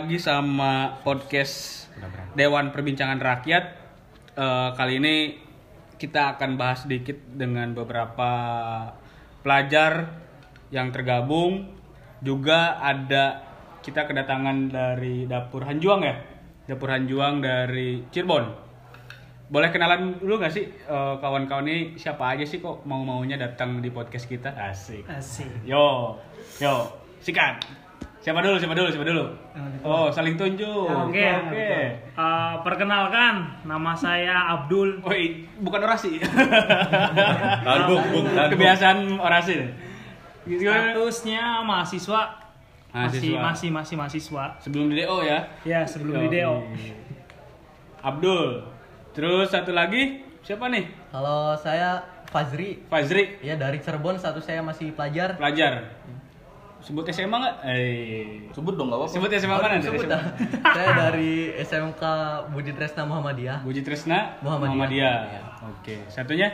Lagi sama podcast Dewan Perbincangan Rakyat. Eh, kali ini kita akan bahas sedikit dengan beberapa pelajar yang tergabung. Juga ada kita kedatangan dari dapur Hanjuang ya, dapur Hanjuang dari Cirebon. Boleh kenalan dulu gak sih eh, kawan-kawan ini siapa aja sih kok mau maunya datang di podcast kita? Asik. Asik. Yo, yo, sikat. Siapa dulu? Siapa dulu? Siapa dulu? Oh, saling tunjuk. Oke, oke. Eh, perkenalkan, nama saya Abdul. Woi, bukan orasi. Tahan, Bung. Kebiasaan orasi. Statusnya mahasiswa. Masih Mahasiswa. masih masih mahasiswa. Sebelum di DO ya. Ya, sebelum di DO. Abdul. Terus satu lagi siapa nih? Kalau saya Fazri, Fazri, ya dari Cirebon, status saya masih pelajar. pelajar. Sebut SMA nggak? Eh. Sebut dong gak apa-apa. Sebut SMA mana? Sebut dah. saya dari SMK Budi Tresna Muhammadiyah. Buji Tresna Muhammadiyah. Muhammadiyah. Iya. Oke. Satunya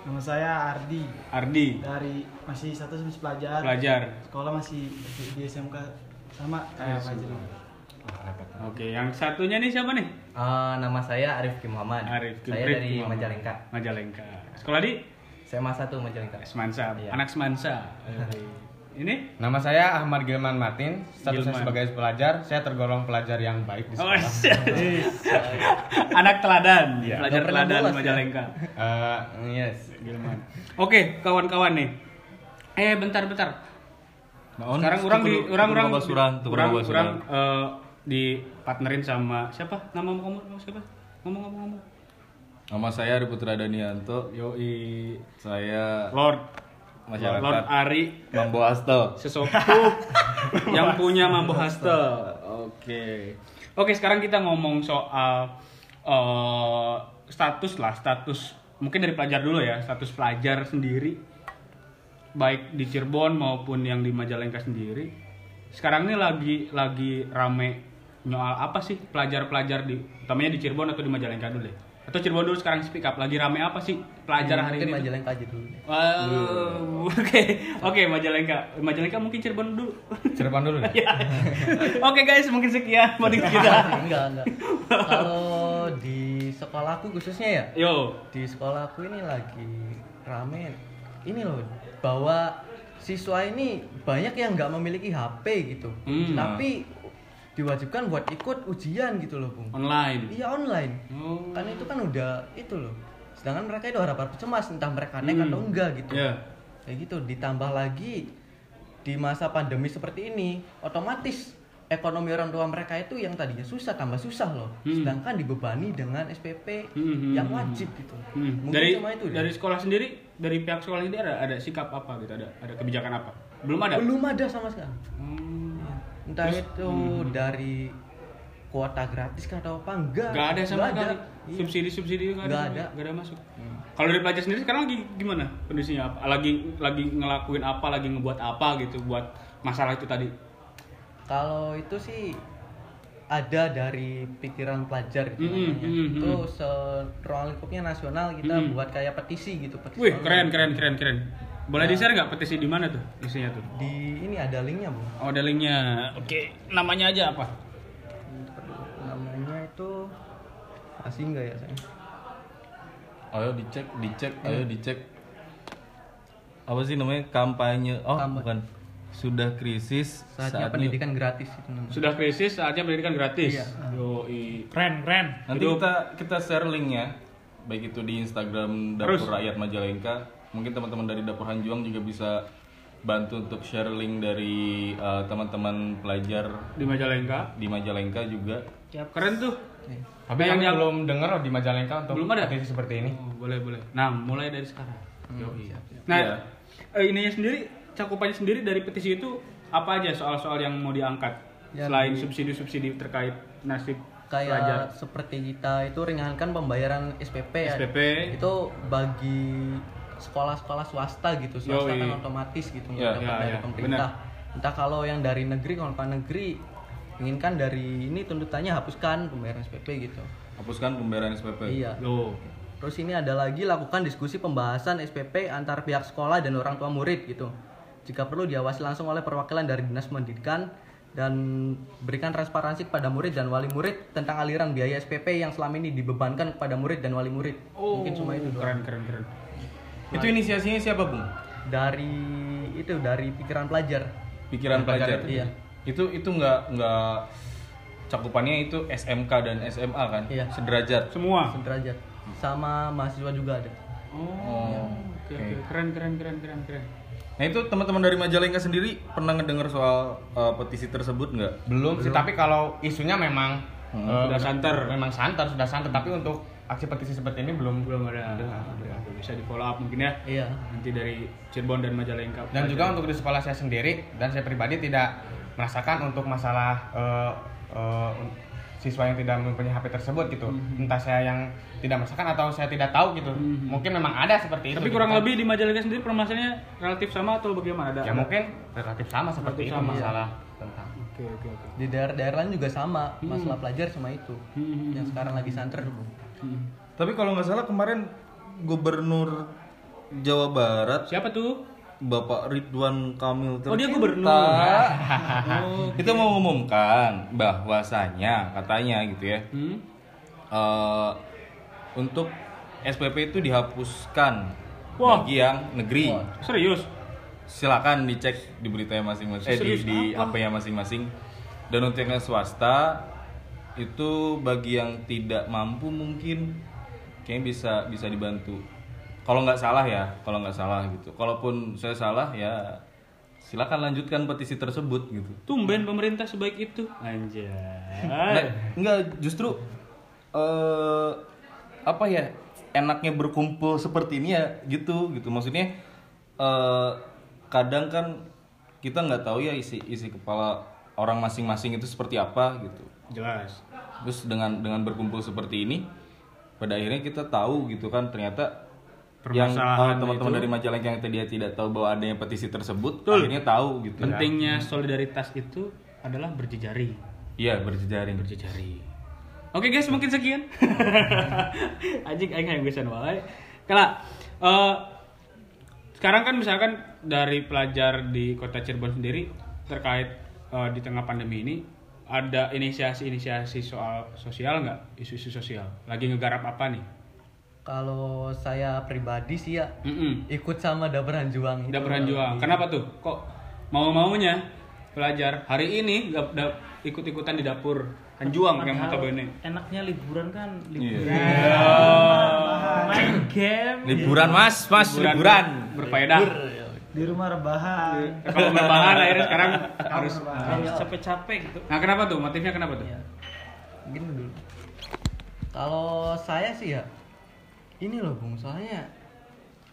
Nama saya Ardi Ardi, dari masih satu semester pelajar. pelajar. Sekolah masih di, SMK sama kayak Fajri. Oke, yang satunya nih siapa nih? Eh, nama saya Arif Kim Muhammad. Arif saya Kiprit dari Muhammad. Majalengka. Majalengka. Sekolah di SMA 1 Majalengka. Semansa, Iya. anak Semansa. Ini? Nama saya Ahmad Gilman Martin, statusnya Gilman. sebagai pelajar. Saya tergolong pelajar yang baik di Oh, sekolah. siap. anak teladan, Iya. pelajar teladan bolos ya? Majalengka. Eh, yes. Gilman. Oke, kawan-kawan nih. Eh, bentar, bentar. Sekarang orang di orang orang orang surang. orang eh, di partnerin sama siapa? Nama kamu siapa? Ngomong ngomong ngomong. Nama saya Ari Putra Danianto. Yoi Saya Lord Masyarakat. Lord Ari Mambo Asto. sesepuh yang punya Mambo Hostel. Oke. Oke, sekarang kita ngomong soal eh, status lah, status mungkin dari pelajar dulu ya, status pelajar sendiri baik di Cirebon maupun yang di Majalengka sendiri. Sekarang ini lagi lagi rame nyoal apa sih pelajar-pelajar di utamanya di Cirebon atau di Majalengka dulu deh. Atau Cirebon dulu sekarang speak up lagi rame apa sih pelajar hari Mungkin ini? Majalengka aja dulu. Wow, Oke, oke Majalengka. Majalengka mungkin Cirebon dulu. Cirebon dulu deh. Ya. Oke guys, mungkin sekian podcast kita. enggak, enggak. Kalau di sekolahku khususnya ya, Yo, di sekolahku ini lagi rame ini loh bahwa siswa ini banyak yang nggak memiliki HP gitu Hmm. tapi diwajibkan buat ikut ujian gitu loh bung online. iya online Oh. kan itu kan udah itu loh sedangkan mereka itu harapan cemas entah mereka naik Hmm. atau enggak gitu Ya. kayak gitu ditambah lagi di masa pandemi seperti ini otomatis ekonomi orang tua mereka itu yang tadinya susah tambah susah loh Hmm. sedangkan dibebani dengan SPP Hmm, yang hmm, wajib gitu Hmm. mungkin Dari cuma itu deh. dari sekolah sendiri, dari pihak sekolah sendiri ada ada sikap apa gitu, ada ada kebijakan apa? Belum ada. belum ada sama sekali Hmm. Entah Terus, itu hmm. dari kuota gratis kah atau apa enggak Gak ada sama Nggak sekali. Iya. Subsidi-subsidi nggak Nggak ada. ada. Nggak ada masuk. Kalau dari pelajar sendiri sekarang lagi gimana kondisinya? Apa? Lagi lagi ngelakuin apa? Lagi ngebuat apa gitu buat masalah itu tadi? kalau itu sih ada dari pikiran pelajar gitu Mm-mm, namanya. mm-mm, itu seruang lingkupnya nasional kita Mm-mm. buat kayak petisi gitu petisi Wih, keren keren keren keren. Boleh Ya. di share nggak petisi di mana tuh isinya tuh? di ini ada linknya bu Oh, ada linknya. Oke, namanya aja apa? namanya itu asing nggak ya saya Ayo dicek, dicek, ayo dicek. Apa sih namanya? Kampanye. Oh, Kampanye. bukan. Sudah krisis saatnya pendidikan gratis itu namanya Sudah krisis, saatnya pendidikan gratis. Iya. Yoi. Keren, keren. Nanti Itu- kita kita share linknya baik itu di Instagram Terus. Dapur Rakyat Majalengka. Mungkin teman-teman dari Dapur Hanjuang juga bisa bantu untuk share link dari uh, teman-teman pelajar Di Majalengka. di Majalengka juga. Keren tuh. Tapi Yang- yang- belum dengar di Majalengka untuk Belum ada? petisi seperti ini. Oh, boleh boleh. Nah, mulai dari sekarang. Hmm. Nah, Iya. eh, ininya sendiri, cakupannya sendiri dari petisi itu apa aja soal-soal yang mau diangkat Ya, selain di- subsidi-subsidi terkait nasib kayak pelajar seperti kita itu ringankan pembayaran SPP ya. SPP. itu bagi sekolah-sekolah swasta gitu swasta Yoi. kan otomatis gitu Ya, nggak dapat ya, dari ya, pemerintah entah kalau yang dari negeri kalau negeri inginkan dari ini tuntutannya hapuskan pembayaran SPP gitu Hapuskan pembayaran SPP. iya Loh. terus ini ada lagi lakukan diskusi pembahasan SPP antar pihak sekolah dan orang tua murid gitu jika perlu diawasi langsung oleh perwakilan dari dinas pendidikan dan berikan transparansi kepada murid dan wali murid tentang aliran biaya SPP yang selama ini dibebankan kepada murid dan wali murid. Mungkin cuma itu doang. Keren keren keren. Itu inisiasinya siapa, Bung? Dari itu dari pikiran pelajar. Pikiran pelajar. Iya. Itu itu nggak nggak cakupannya itu SMK dan SMA kan? Iya. Sederajat. Semua. Sederajat. Sama mahasiswa juga ada. Oh. Oke oke. Keren keren keren keren keren. Nah itu teman-teman dari Majalengka sendiri pernah ngedengar soal uh, petisi tersebut nggak? Belum sih, tapi kalau isunya memang Hmm. eh, Sudah santer. Memang santer, sudah santer. Tapi untuk aksi petisi seperti ini belum Belum ada. Bisa di follow up mungkin ya. Iya. Nanti dari Cirebon dan Majalengka. Dan juga untuk di sekolah saya sendiri dan saya pribadi tidak merasakan untuk masalah eh, eh, siswa yang tidak mempunyai HP tersebut gitu. Hmm. Entah saya yang tidak merasakan atau saya tidak tahu gitu. Mungkin memang ada seperti itu. Tapi gitu kurang kan. lebih di Majalengka sendiri permasalahannya relatif sama atau bagaimana? Ada ya mungkin relatif sama seperti Relatif itu sama, masalah tentang Oke oke oke. Di daerah-daerah lain juga sama, masalah pelajar cuma itu. Hmm. Yang sekarang lagi santer. Bu. Hmm. Tapi kalau nggak salah kemarin Gubernur Jawa Barat Siapa tuh? Bapak Ridwan Kamil Oh, dia tercinta, gubernur. Oh, itu mau mengumumkan bahwasanya katanya gitu ya Hmm? eh, untuk SPP itu dihapuskan Wah. bagi yang negeri. Serius? Silakan dicek di beritanya masing-masing, eh, di, di apa? HP-nya masing-masing. Dan untuk yang swasta itu bagi yang tidak mampu mungkin kayaknya bisa bisa dibantu. Kalau nggak salah ya, kalau nggak salah gitu. Kalaupun saya salah ya silakan lanjutkan petisi tersebut gitu. Tumben pemerintah sebaik itu. Anjay. Nah, enggak justru eh apa ya enaknya berkumpul seperti ini ya gitu gitu maksudnya eh kadang kan kita nggak tahu ya isi isi kepala orang masing-masing itu seperti apa gitu Jelas. terus dengan dengan berkumpul seperti ini pada akhirnya kita tahu gitu kan ternyata yang eh, teman-teman dari Majalengka yang tadi tidak tahu bahwa adanya petisi tersebut Betul. akhirnya tahu gitu kan. Pentingnya solidaritas itu adalah berjejari. iya berjejaring Berjejari. Oke guys, mungkin sekian. Anjing aing hayang gesan wae. Kala eh, sekarang kan misalkan dari pelajar di Kota Cirebon sendiri terkait eh, di tengah pandemi ini ada inisiasi-inisiasi soal sosial nggak? Isu-isu sosial. Lagi ngegarap apa nih? Kalau saya pribadi sih ya Mm-mm. ikut sama Dapur Hanjuang itu. Dapur Hanjuang. Kenapa tuh? Kok mau-maunya pelajar hari ini gak, da- ikut-ikutan di dapur Hanjuang yang notabene. enaknya liburan kan Iya. liburan main game liburan mas mas liburan berfaedah. Di rumah rebahan Kalau berbahan akhirnya sekarang harus harus capek-capek gitu Nah, kenapa tuh? Motifnya kenapa tuh? Iya. Gini dulu. Kalau saya sih ya ini loh Bung, soalnya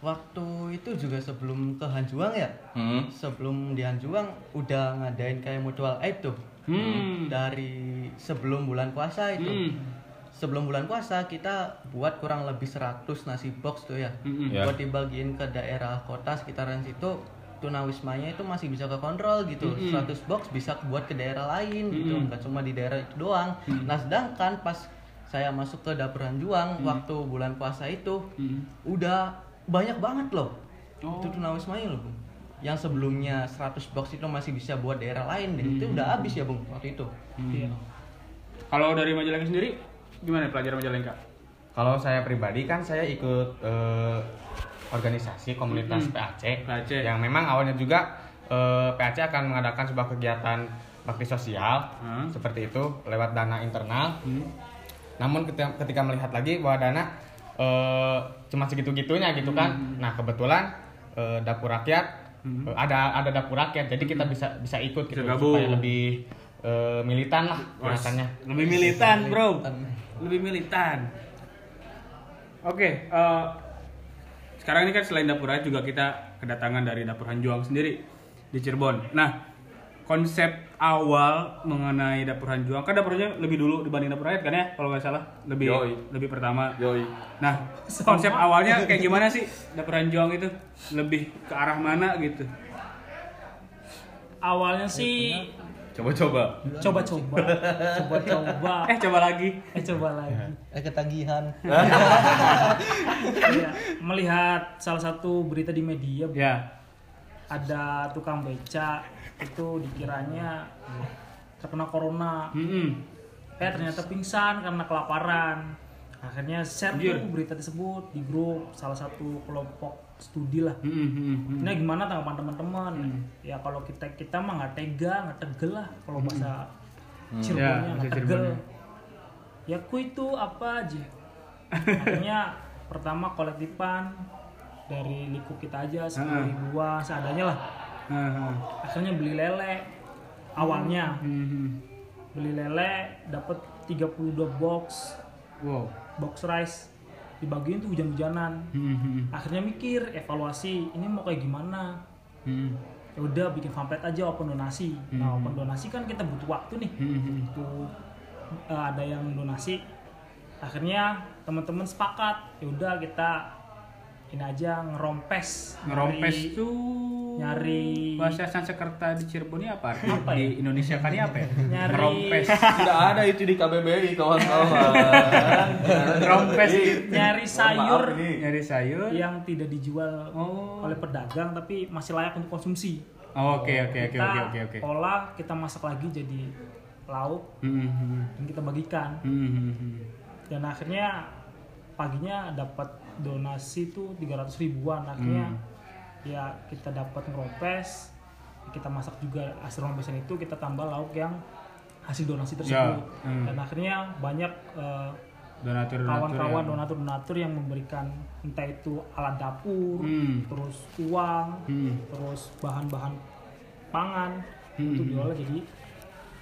waktu itu juga sebelum ke Hanjuang ya. Hmm. Sebelum di Hanjuang udah ngadain kayak mutual aid tuh. Hmm. Dari sebelum bulan puasa itu. Hmm. Sebelum bulan puasa kita buat kurang lebih 100 nasi box tuh ya. Mm-mm. Ya. Buat dibagiin ke daerah kota sekitaran situ tunawismanya itu masih bisa ke kontrol gitu. 100 box bisa buat ke daerah lain gitu, nggak cuma di daerah itu doang. Nah, sedangkan pas saya masuk ke dapur Hanjuang waktu bulan puasa itu Hmm. udah banyak banget loh. Oh. Itu tunawismanya loh, Bung. Yang sebelumnya 100 box itu masih bisa buat daerah lain deh. Itu udah habis ya, Bung, waktu itu. Hmm. Kalau dari Majalengka sendiri gimana pelajar Majalengka? Kalau saya pribadi kan saya ikut eh, organisasi komunitas Mm-mm. PAC, PAC. yang memang awalnya juga eh, PAC akan mengadakan sebuah kegiatan bakti sosial Hmm. seperti itu lewat dana internal. Hmm. Namun ketika, ketika melihat lagi bahwa dana eh, cuma segitu-gitunya gitu kan. Hmm. Nah kebetulan eh, dapur rakyat eh, ada ada dapur rakyat, jadi kita bisa bisa ikut Hmm. Gitu supaya lebih eh, militan lah gerakannya. Lebih militan, bro. Lebih militan. Oke, eh, sekarang ini kan selain dapur rakyat juga kita kedatangan dari dapur Hanjuang sendiri di Cirebon. Nah, konsep awal mengenai dapur Hanjuang kan dapur Hanjuang lebih dulu dibanding dapur rakyat kan ya kalau nggak salah lebih Yoi. lebih pertama. Yoi. Nah, konsep awalnya kayak gimana sih dapur Hanjuang itu? Lebih ke arah mana gitu? awalnya sih Coba-coba. coba-coba coba-coba Eh, coba lagi. eh coba lagi Eh ketagihan. Iya, melihat salah satu berita di media Ya. ada tukang beca itu dikiranya terkena corona Mm-mm. eh ternyata pingsan karena kelaparan akhirnya share Anjir. tuh berita tersebut di grup salah satu kelompok studi lah Mm-mm, mm-mm. Nah gimana tanggapan teman-teman? Hmm. Ya kalau kita kita mah nggak tega, nggak tegel lah kalau bahasa Ya, Cirebonnya bahasa nggak tegel. Ya ku itu apa aja. Akhirnya pertama kolektifan dari liku kita aja sepuluh Hmm. ribuan seadanya lah. Ah, ah. Akhirnya beli lele awalnya Mhm. beli lele dapat 32 box Wow. Box rice dibagiin tuh hujan-hujanan. Mhm. Akhirnya mikir evaluasi ini mau kayak gimana Mhm. ya udah bikin pamflet aja open donasi nah Hmm. open donasi kan kita butuh waktu nih Mhm. butuh eh, ada yang donasi akhirnya teman-teman sepakat ya udah kita ini aja ngerompes Ngerompes nyari- tuh nyari bahasa Sanskerta di Cirebon ini apa? artinya? Apa ya? Di Indonesia kan ini apa ya? Nyari- Ngerompes. Tidak ada itu di KBBI kawan-kawan. Ngerompes nyari sayur Maaf ini. nyari sayur. yang tidak dijual Oh. oleh pedagang tapi masih layak untuk konsumsi Oh, Oke oke oke oke oke oke. olah kita masak lagi jadi lauk Mhm. dan kita bagikan Mhm. dan akhirnya paginya dapat donasi tuh 300 ribuan akhirnya Hmm. ya kita dapat ngerompes kita masak juga hasil rompesan itu kita tambah lauk yang hasil donasi tersebut Ya, hmm. dan akhirnya banyak eh, Donatur kawan-kawan yang- donatur-donatur yang memberikan entah itu alat dapur Hmm. terus uang Hmm. terus bahan-bahan pangan Hmm. untuk diolah jadi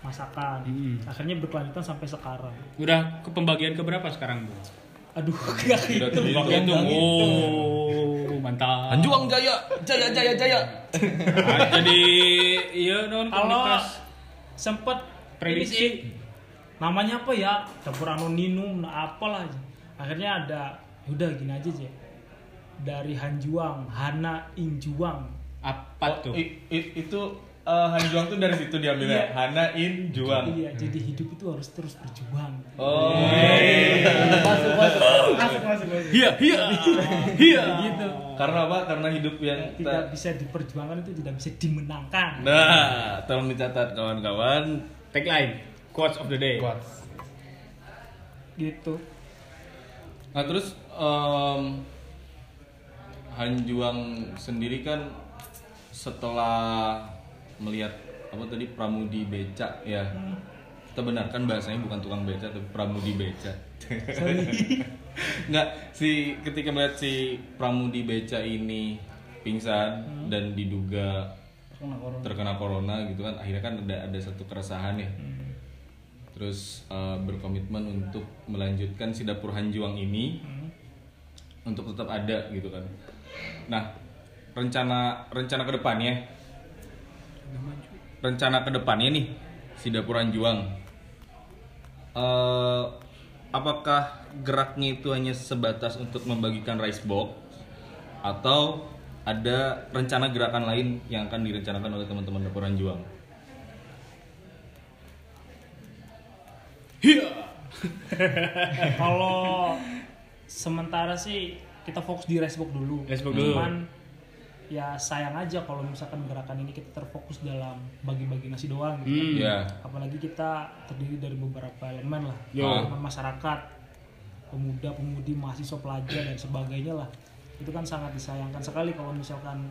masakan Hmm. akhirnya berkelanjutan sampai sekarang Udah ke pembagian ke berapa sekarang, Bu? Aduh gak Tidak gitu tuh. Oh, mantap. Anjuang Jaya, Jaya Jaya Jaya. Ah, jadi iya non kalau komunitas sempet Prediksi. sih, namanya apa ya campur anoninum nah apalah aja. akhirnya ada udah gini aja aja dari Hanjuang Hana Injuang apa tuh? I- i- itu eh, Han Juang tuh dari situ diambilnya. Iya. Hana In Juang. iya jadi hidup itu harus terus berjuang Oh. masuk masuk Masuk masuk masuk. Iya, iya. Iya. gitu Karena apa? Karena hidup yang tidak bisa diperjuangkan itu tidak bisa dimenangkan Nah, tolong dicatat kawan-kawan. Tagline, quotes of the day. Quotes. gitu Nah, terus em, Han Juang sendiri kan setelah melihat apa tadi Pramudi Beca ya. Kita benarkan bahasanya bukan tukang beca tapi Pramudi Beca. Nggak, si ketika melihat si Pramudi Beca ini pingsan dan diduga Terkena corona. terkena corona gitu kan akhirnya kan ada ada satu keresahan ya. Terus eh, berkomitmen untuk melanjutkan si dapur Hanjuang ini untuk tetap ada gitu kan. Nah rencana rencana ke depannya rencana ke depannya nih si dapur Hanjuang eh apakah geraknya itu hanya sebatas untuk membagikan rice box atau ada rencana gerakan lain yang akan direncanakan oleh teman-teman dapur Hanjuang kalau sementara sih kita fokus di Racebook dulu. Racebook dulu. Cuman ya sayang aja kalau misalkan gerakan ini kita terfokus dalam bagi-bagi nasi doang gitu. Hmm. ya Apalagi kita terdiri dari beberapa elemen lah. Elemen masyarakat, pemuda, pemudi, mahasiswa, pelajar dan sebagainya lah. Itu kan sangat disayangkan sekali kalau misalkan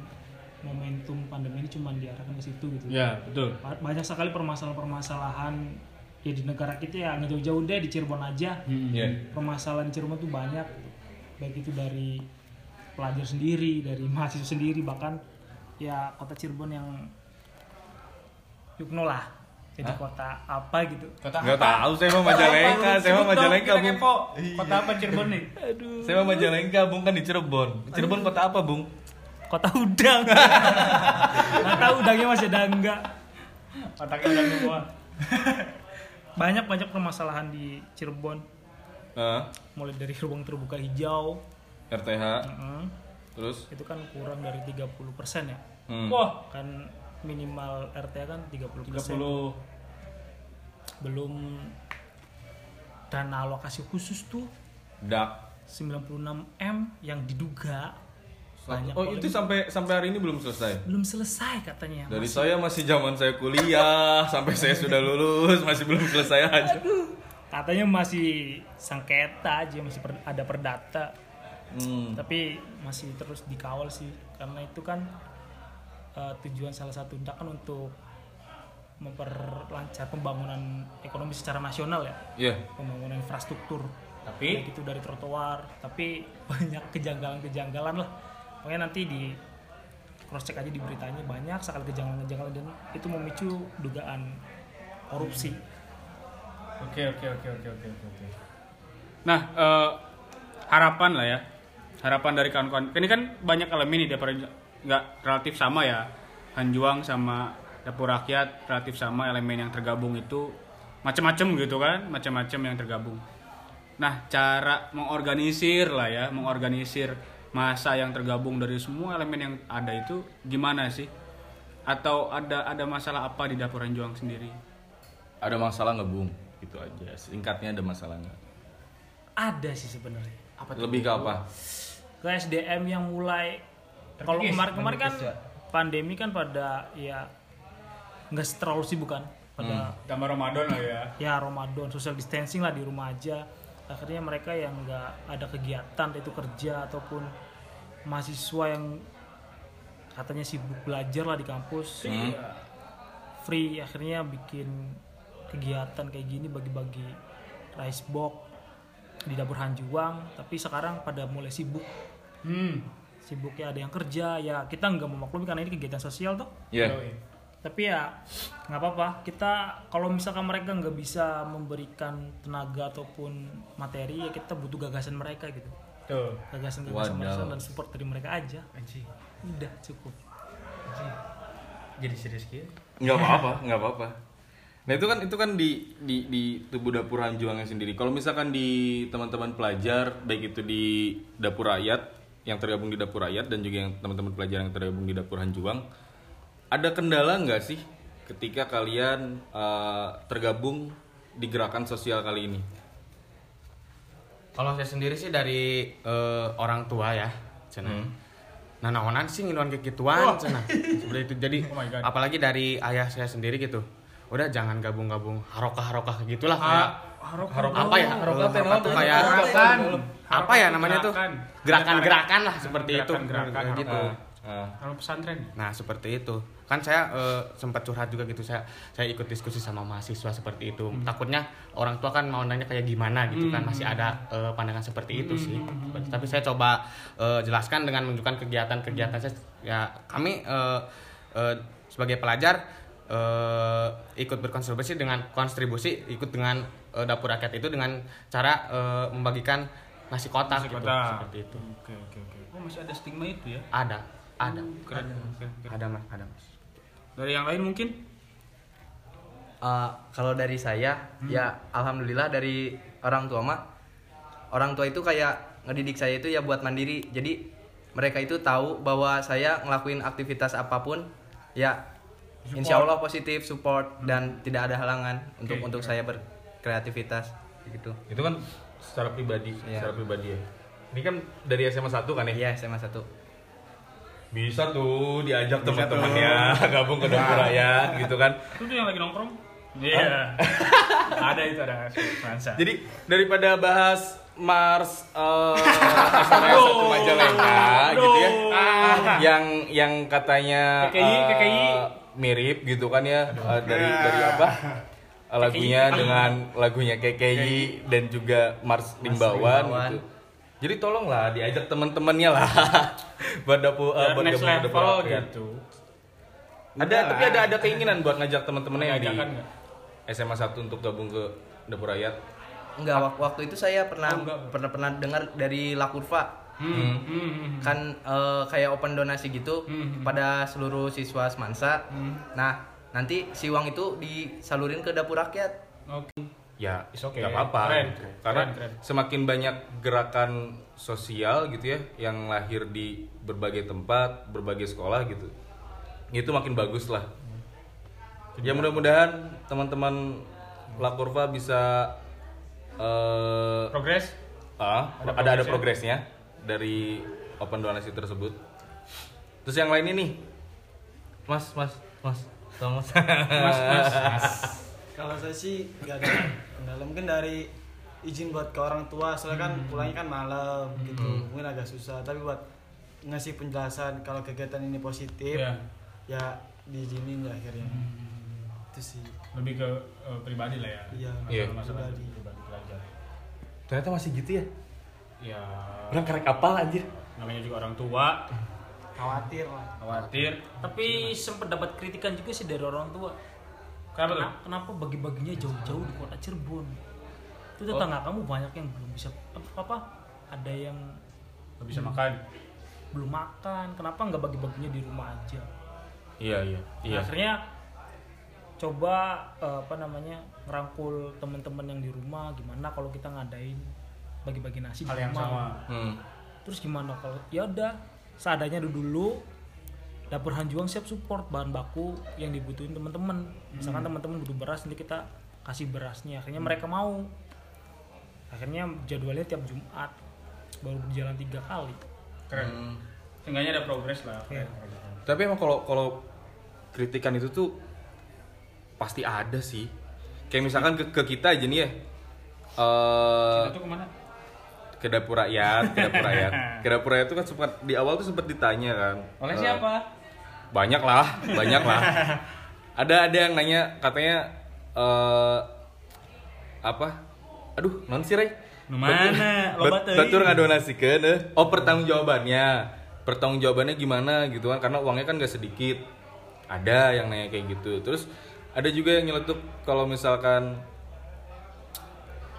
momentum pandemi ini cuma diarahkan ke situ gitu. Ya, betul. Ba- banyak sekali permasalahan-permasalahan ya di negara kita ya nggak jauh-jauh deh di Cirebon aja Hmm. ya permasalahan di Cirebon tuh banyak baik itu dari pelajar sendiri dari mahasiswa sendiri bahkan ya kota Cirebon yang yukno lah. Jadi kota apa gitu. Nggak tahu saya mau Majalengka saya mau Majalengka bung. Kota apa Cirebon nih? saya mau Majalengka bung kan di Cirebon. Cirebon kota apa bung? Kota udang. Nggak tahu udangnya masih ada enggak Otaknya udah semua. banyak banyak permasalahan di Cirebon. Hah? mulai dari ruang terbuka hijau RTH Heeh. terus? Itu kan kurang dari 30% ya? Hmm. Wah, kan minimal RT kan 30%, 30 belum dana alokasi khusus tuh. Dak. 96 M yang diduga. Banyak Oh, itu sampai sampai hari ini belum selesai. belum selesai katanya. Dari Masih- saya masih zaman saya kuliah sampai saya sudah lulus masih belum selesai aja. katanya masih sengketa aja masih per- ada perdata Hmm. tapi masih terus dikawal sih karena itu kan eh, tujuan salah satu kan untuk memperlancar pembangunan ekonomi secara nasional ya Iya. pembangunan infrastruktur Tapi baik itu dari trotoar tapi banyak kejanggalan-kejanggalan lah makanya nanti di cross check aja di beritanya banyak sekali kejanggalan-kejanggalan dan itu memicu dugaan korupsi Oke oke oke oke oke oke. oke. Nah eh, harapan lah ya, harapan dari kawan-kawan. Ini kan banyak elemen nih dapur nggak relatif sama ya. Hanjuang sama dapur rakyat relatif sama elemen yang tergabung itu macam-macam gitu kan, macam-macam yang tergabung. Nah cara mengorganisir lah ya, mengorganisir masa yang tergabung dari semua elemen yang ada itu gimana sih? Atau ada ada masalah apa di dapur Hanjuang sendiri? Ada masalah nggak bung? Itu aja. Singkatnya ada masalah nggak? ada sih sebenarnya Lebih ke apa? Ke SDM yang mulai kalau kemarin-kemarin kan pandemi kan pada ya nggak terlalu sibuk kan pada Tambah Ramadan lah ya. ya Ramadan social distancing lah di rumah aja. Akhirnya mereka yang nggak ada kegiatan itu kerja ataupun mahasiswa yang katanya sibuk belajar lah di kampus. Ya, free akhirnya bikin kegiatan kayak gini bagi-bagi rice box di dapur Hanjuang. Tapi sekarang pada mulai sibuk Hmm. sibuk ya ada yang kerja ya kita nggak memaklumi karena ini kegiatan sosial tuh Iya. tapi ya nggak apa-apa. Kita kalau misalkan mereka nggak bisa memberikan tenaga ataupun materi ya kita butuh gagasan mereka gitu. Tuh. gagasan gagasan mereka dan support dari mereka aja. Udah cukup. Jadi serius gitu. nggak apa-apa nggak apa-apa. Nah itu kan itu kan di di di tubuh dapur Hanjuangnya sendiri. Kalau misalkan di teman-teman pelajar baik itu di dapur rakyat yang tergabung di dapur rakyat dan juga yang teman-teman pelajar yang tergabung di dapur Hanjuang ada kendala nggak sih ketika kalian eh, tergabung di gerakan sosial kali ini Kalau saya sendiri sih dari eh, orang tua ya, cina. Nah, naonan sih ngiluan kayak gituan, cina. Seperti itu. Jadi, apalagi dari ayah saya sendiri gitu. Udah jangan gabung-gabung harokah-harokah gitulah kayak apa ya? Tuh naon? kayak Gerakan. apa ya namanya tuh? Gerakan. Gerakan-gerakan lah seperti itu. Gerakan-gerakan, Kayak gitu. Ah, Kalau pesantren. Nah seperti itu kan saya eh, sempat curhat juga gitu saya saya ikut diskusi sama mahasiswa seperti itu takutnya orang tua kan mau nanya kayak gimana gitu kan masih ada eh, pandangan seperti itu sih tapi saya coba eh, jelaskan dengan menunjukkan kegiatan-kegiatan saya ya kami eh, eh, sebagai pelajar eh, ikut berkontribusi dengan kontribusi ikut dengan eh, dapur rakyat itu dengan cara eh, membagikan nasi kotak Nasi gitu kotak. seperti itu Oke oke oke. Oh masih ada stigma itu ya? ada ada Keren. Oke, oke. ada mas ada mas Dari yang lain mungkin? Eh, kalau dari saya ya alhamdulillah dari orang tua mah orang tua itu kayak ngedidik saya itu ya buat mandiri jadi mereka itu tahu bahwa saya ngelakuin aktivitas apa pun ya insya Allah positif support dan tidak ada halangan untuk untuk saya berkreativitas gitu. Itu kan secara pribadi Iya. secara pribadi ya. Ini kan dari SMA 1 kan ya? Iya SMA satu. Bisa tuh diajak teman-temannya gabung ke dapur rakyat gitu kan. Itu tuh yang lagi nongkrong? Iya. ada itu ada Mansa. jadi daripada bahas Mars eh SMA satu Majalengka gitu ya. Yang yang katanya KKI, eh, KKI. mirip gitu kan ya eh, dari dari apa lagunya dengan lagunya KKI dan juga Mars Rimbawan. gitu. Jadi tolonglah diajak teman-temannya lah buat dapur eh, Biar buat next dapur level rakyat. gitu. Ada tapi ada ada keinginan buat ngajak teman-temannya yang di? SMA 1 untuk gabung ke dapur rakyat. enggak wak- waktu itu saya pernah pernah pernah dengar dari La Curva Hmm. hmm, hmm. kan eh, kayak open donasi gitu Hmm. pada seluruh siswa semansa. Nah, nanti si uang itu disalurin ke dapur rakyat. Oke. Ya, okay. nggak apa-apa Keren, gitu. keren, Karena keren. semakin banyak gerakan sosial gitu ya yang lahir di berbagai tempat, berbagai sekolah gitu. Itu makin bagus lah. Ya mudah-mudahan teman-teman La Curva bisa eh Progres? ah, Ada ada ada progresnya? progresnya dari open donasi tersebut. Terus yang lain ini, Mas, Mas, Mas, tolong Mas. Mas. Kalau saya sih nggak ada kendala mungkin dari izin buat ke orang tua soalnya kan pulangnya kan malam gitu mungkin agak susah tapi buat ngasih penjelasan kalau kegiatan ini positif Iya. ya diizinin ya akhirnya itu sih Lebih ke eh, pribadi lah ya. Iya. Iya. Masalah Pribadi. pribadi pelajar. Ternyata masih gitu ya. Ya, Orang karek apa anjir? namanya juga orang tua, khawatir lah khawatir. Tapi sempat dapat kritikan juga sih dari orang tua. Kenapa tuh? Kenapa, kenapa bagi-baginya jauh-jauh di kota Cirebon? Itu tetangga kamu banyak yang belum bisa apa, apa ada yang Gak bisa makan. belum makan. Kenapa nggak bagi-baginya di rumah aja? Iya, iya. Iya. Akhirnya coba eh, apa namanya ngerangkul teman-teman yang di rumah gimana kalau kita ngadain bagi-bagi nasi Hal di yang sama. Hmm. Terus gimana kalau ya udah seadanya dulu dulu dapur Hanjuang siap support bahan baku yang dibutuhin teman-teman. Misalkan teman-teman butuh beras nanti kita kasih berasnya. Akhirnya mereka mau. Akhirnya jadwalnya tiap Jumat baru berjalan tiga kali. Keren. Hmm. Seenggaknya ada progres lah. Iya. Tapi emang kalau kalau kritikan itu tuh pasti ada sih. Kayak misalkan ke, ke kita aja nih ya. Eh Kita tuh ke mana? Ke dapur rakyat, ke dapur rakyat. Ke dapur rakyat itu kan sempat di awal tuh sempat ditanya kan. Oleh Eh, siapa? Banyak lah, banyak lah. ada ada yang nanya katanya eh apa? Aduh, non sih Ray? Nu mana? Loba teuing. Batur ngadonasikeun eh. Oh, pertanggungjawabannya. Pertanggungjawabannya gimana gitu kan karena uangnya kan gak sedikit. Ada yang nanya kayak gitu. Terus ada juga yang nyeletuk kalau misalkan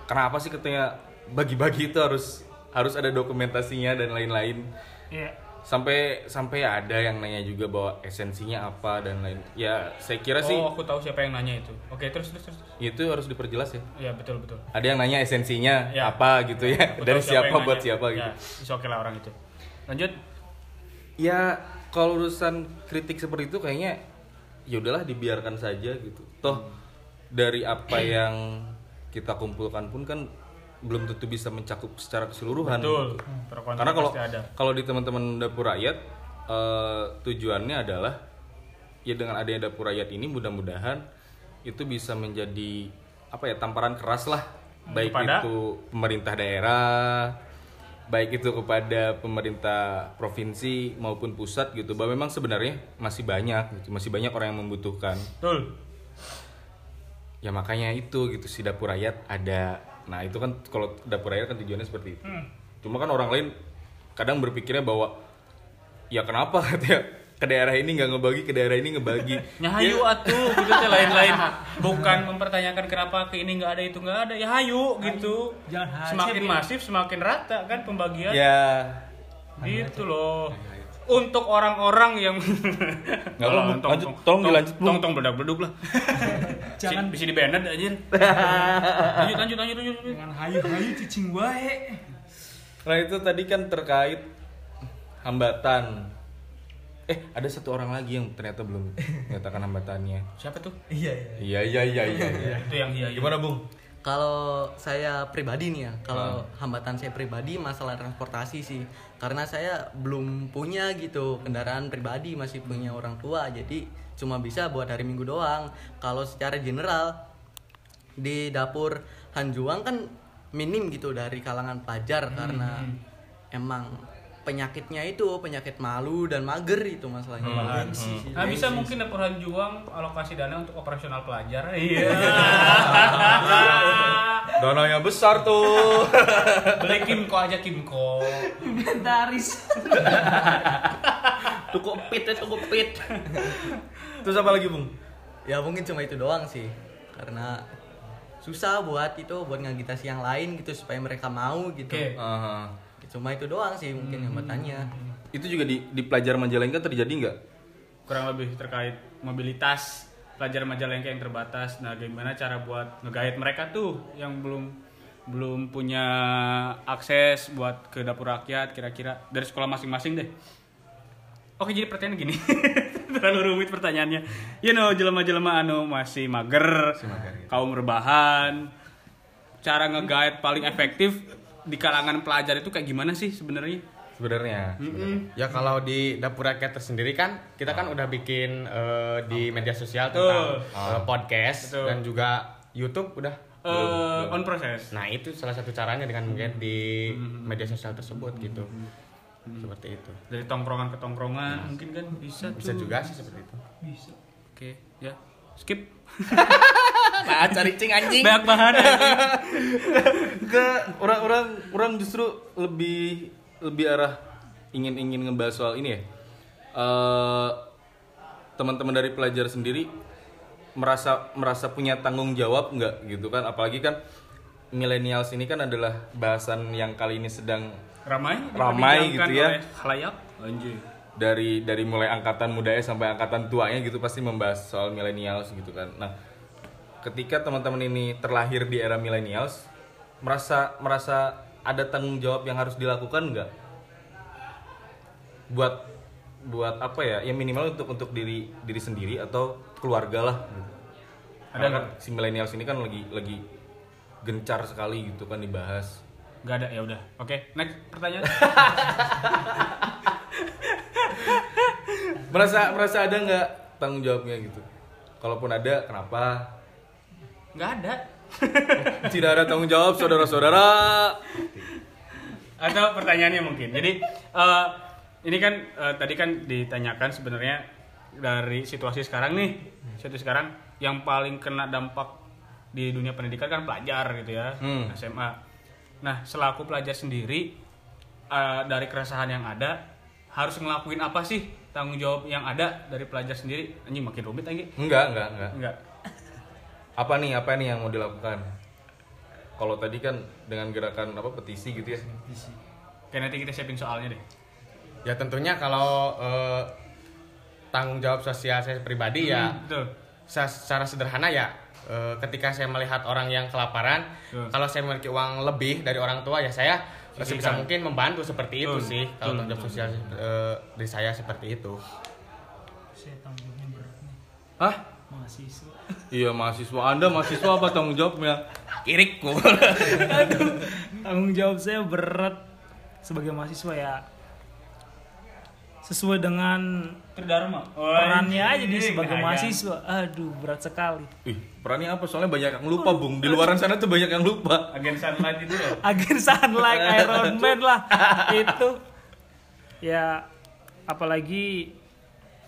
kenapa sih katanya bagi-bagi itu harus harus ada dokumentasinya dan lain-lain. Iya. Sampai sampai ada yang nanya juga bahwa esensinya apa dan lain. Ya, saya kira sih Oh, aku tahu siapa yang nanya itu. Oke, terus terus terus. itu harus diperjelas ya. Iya, betul betul. Ada yang nanya esensinya Ya. apa gitu ya. Aku Dari siapa, yang buat nanya. siapa gitu. Ya, oke lah orang itu. Lanjut. Ya kalau urusan kritik seperti itu kayaknya ya udahlah dibiarkan saja gitu. Toh dari apa yang kita kumpulkan pun kan belum tentu bisa mencakup secara keseluruhan. Betul. gitu. Kontra Karena kalau kalau di teman-teman dapur rakyat eh, tujuannya adalah ya dengan adanya dapur rakyat ini mudah-mudahan itu bisa menjadi apa ya tamparan keras lah baik Kepada? itu pemerintah daerah baik itu kepada pemerintah provinsi maupun pusat gitu bahwa memang sebenarnya masih banyak gitu masih banyak orang yang membutuhkan Betul. ya makanya itu gitu si dapur rakyat ada nah itu kan kalau dapur rakyat kan tujuannya seperti itu cuma kan orang lain kadang berpikirnya bahwa ya kenapa katanya ke daerah ini nggak ngebagi ke daerah ini ngebagi Nyahayu Ya, atuh gitu teh lain-lain. Bukan mempertanyakan kenapa ke ini nggak ada itu nggak ada. Ya hayu gitu. Jangan Semakin masif semakin rata kan pembagian. ya Gitu loh. Untuk orang-orang yang Nggak apa-apa, lanjut. Tolong dilanjut, Bu. Tong tong bedak beduk lah. Jangan- bisa di banned aja. lanjut lanjut lanjut lanjut. Dengan hayu-hayu cicing wae. nah itu tadi kan terkait hambatan eh ada satu orang lagi yang ternyata belum menyatakan hambatannya Siapa tuh? iya iya iya iya iya iya Itu yang iya. gimana bung Kalau saya pribadi nih ya, kalau hambatan saya pribadi masalah transportasi sih, karena saya belum punya gitu kendaraan pribadi, masih punya orang tua, jadi cuma bisa buat hari Minggu doang. Kalau secara general di dapur Hanjuang kan minim gitu dari kalangan pelajar. Karena emang penyakitnya itu penyakit malu dan mager itu masalahnya. Gengsi sih. Nah, bisa mungkin dapur Hanjuang alokasi dana untuk operasional pelajar. Iya. dananya besar tuh Beli Kimco aja Kimco. Inventaris. cukup pit ya cukup pit terus apa lagi bung Ya mungkin cuma itu doang sih Karena susah buat itu buat ngagitasi yang lain gitu supaya mereka mau gitu. Oke. Aha. Cuma itu doang sih mungkin hambatannya. itu juga di di pelajar Majalengka terjadi nggak kurang lebih terkait mobilitas pelajar Majalengka yang terbatas. Nah, gimana cara buat ngegait mereka tuh yang belum belum punya akses buat ke dapur rakyat kira-kira dari sekolah masing-masing deh. Oke, jadi pertanyaan gini. Terlalu rumit pertanyaannya. You know, jelema-jelema anu masih mager, kaum rebahan. Cara ngegait paling efektif di kalangan pelajar itu kayak gimana sih sebenarnya? sebenarnya. Ya kalau di dapur rakyat tersendiri kan kita kan udah bikin eh, di media sosial tentang eh, podcast Betul. dan juga YouTube udah. Eh, on process. Nah itu salah satu caranya dengan melihat di media sosial tersebut gitu. Seperti itu. Dari tongkrongan ke tongkrongan mungkin kan bisa Bisa tuh. juga sih seperti itu. Bisa. Oke, ya. Skip. Nah, cari cing anjing. Banyak bahan. anjing. ke orang-orang orang justru lebih lebih arah ingin ingin ngebahas soal ini ya Eh, teman-teman dari pelajar sendiri merasa merasa punya tanggung jawab nggak gitu kan apalagi kan millennials ini kan adalah bahasan yang kali ini sedang Ramai. Ramai gitu ya. oleh Khalayak. Anjir. Dari dari mulai angkatan mudanya sampai angkatan tuanya gitu pasti membahas soal millennials gitu kan. Nah, ketika teman-teman ini terlahir di era millennials, merasa merasa ada tanggung jawab yang harus dilakukan nggak? Buat buat apa ya? Ya minimal untuk untuk diri diri sendiri atau keluarga lah. Gitu. Ada nggak? si millennials ini kan lagi lagi gencar sekali gitu kan dibahas. Gak ada ya udah. Oke, next pertanyaan. Merasa merasa ada nggak tanggung jawabnya gitu? Kalaupun ada, kenapa? Gak ada. Tidak ada tanggung jawab saudara-saudara. Atau pertanyaannya mungkin. Jadi eh, ini kan eh, tadi kan ditanyakan sebenarnya dari situasi sekarang nih, situasi sekarang yang paling kena dampak di dunia pendidikan kan pelajar gitu ya, Hmm. SMA. Nah, selaku pelajar sendiri eh, dari keresahan yang ada harus ngelakuin apa sih tanggung jawab yang ada dari pelajar sendiri? Anjing makin rumit anjing. Enggak, enggak, enggak. Enggak. Apa nih, apa nih yang mau dilakukan? Kalau tadi kan dengan gerakan apa petisi gitu ya. Oke, nanti kita siapin soalnya deh. Ya tentunya kalau eh, tanggung jawab sosial saya pribadi ya Hmm, betul. sa- secara sederhana ya eh, ketika saya melihat orang yang kelaparan Betul. kalau saya memiliki uang lebih dari orang tua ya saya sebisa Sisihkan. mungkin membantu seperti itu sih kalau tanggung jawab sosial eh, dari saya seperti itu Saya tanggungnya berat nih. Hah? Mahasiswa. Iya mahasiswa. Anda mahasiswa apa tanggung jawabnya? kirikku Aduh, tanggung jawab saya berat sebagai mahasiswa ya. Sesuai dengan Terdharma. perannya aja dia Anjing, sebagai ayam. mahasiswa. Aduh, berat sekali. Ih, perannya apa? Soalnya banyak yang lupa, Bung. Di luaran sana tuh banyak yang lupa. Agen sunlight itu loh. Agen sunlight Iron Man lah itu. Ya apalagi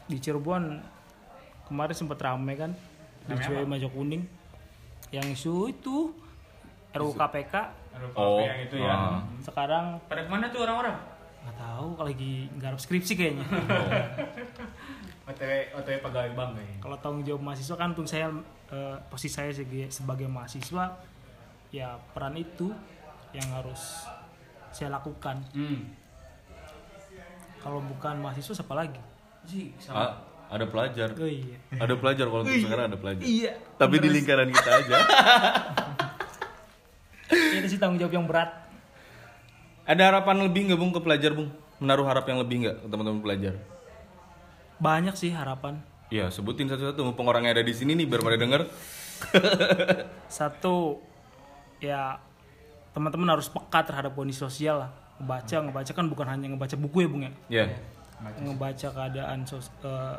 di Cirebon kemarin sempat rame kan di Cuy Majok Kuning yang isu itu RUU KPK Oh, yang itu ya. ah. sekarang Pada ke mana tuh orang-orang? Nggak tahu lagi garap skripsi kayaknya OTW OTW pegawai bank kayaknya. kalau tanggung jawab mahasiswa kan untuk saya eh, posisi saya sebagai, sebagai mahasiswa ya peran itu yang harus saya lakukan Hmm. kalau bukan mahasiswa siapa lagi Sih, Ah, ada pelajar. oh iya Ada pelajar kalau untuk sekarang ada pelajar. iya Tapi di lingkaran kita aja. itu sih tanggung jawab yang berat Ada harapan lebih nggak Bung ke pelajar Bung? Menaruh harap yang lebih nggak ke teman-teman pelajar? banyak sih harapan Ya sebutin satu-satu mumpung orang yang ada di sini nih biar pada denger. satu ya teman-teman harus peka terhadap kondisi sosial lah ngebaca ngebaca kan bukan hanya ngebaca buku ya bung ya Ya. ngebaca keadaan sos- eh,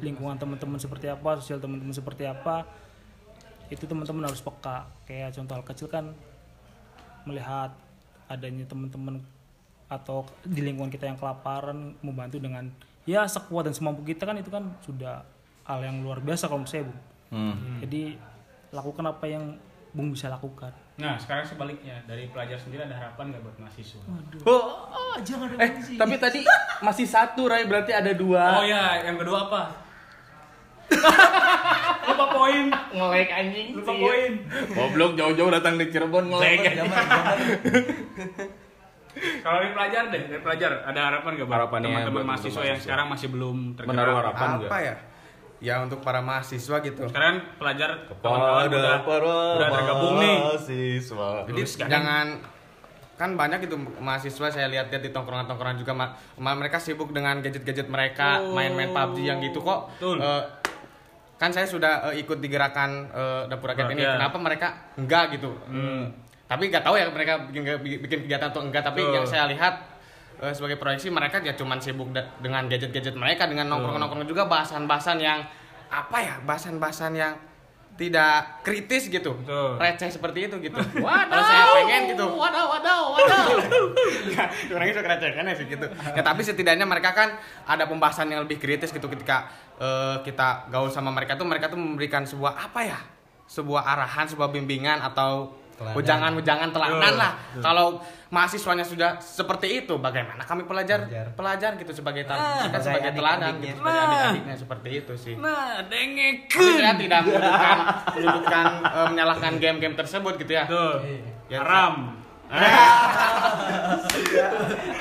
lingkungan teman-teman seperti apa sosial teman-teman seperti apa itu teman-teman harus peka kayak contoh hal kecil kan melihat adanya teman-teman atau di lingkungan kita yang kelaparan membantu dengan ya sekuat dan semampu kita kan itu kan sudah hal yang luar biasa kalau menurut saya bung Hmm. jadi lakukan apa yang bung bisa lakukan Nah, sekarang sebaliknya dari pelajar sendiri ada harapan nggak buat mahasiswa? Oh, ah jangan eh tapi tadi masih satu Ray berarti ada dua. Oh ya, yang kedua apa? Lupa poin. Ngelek anjing. Lupa poin. Goblok jauh-jauh datang di Cirebon ngelek. Kalau dari pelajar deh, dari pelajar ada harapan nggak buat teman-teman mahasiswa yang sekarang masih belum tergerak? Menaruh harapan nggak? apa ya ya untuk para mahasiswa gitu Sekarang pelajar kawan-kawan udah, para udah tergabung nih. mahasiswa. Jadi jangan kan banyak itu mahasiswa saya lihat-lihat di tongkrongan-tongkrongan juga ma- ma- mereka sibuk dengan gadget-gadget mereka, main-main PUBG yang gitu kok. Betul. Eh, kan saya sudah eh, ikut di gerakan eh, dapur rakyat ini. Kenapa mereka enggak gitu? Tapi nggak tahu ya mereka bikin, bikin kegiatan atau enggak. Tapi yang saya lihat eh, sebagai proyeksi mereka ya cuman sibuk dengan gadget-gadget mereka dengan nongkrong-nongkrong juga bahasan-bahasan yang apa ya bahasan-bahasan yang tidak kritis gitu. Betul. receh seperti itu gitu. Kalau saya pengen gitu. wadaw wadaw Nggak, orangnya suka receh kan ya sih gitu. Ya tapi setidaknya mereka kan ada pembahasan yang lebih kritis gitu ketika eh, kita gaul sama mereka tuh mereka tuh memberikan sebuah apa ya sebuah arahan sebuah bimbingan atau ujangan-ujangan teladan lah. kalau mahasiswanya sudah seperti itu bagaimana kami pelajar? Pelajar gitu sebagai tel- kita sebagai teladan gitu, sebagai adik-adiknya seperti itu sih. Nah, dengekeun. saya tidak menyudutkan, menyudutkan eh, menyalahkan game-game tersebut gitu ya. Tuh. Ya, Haram.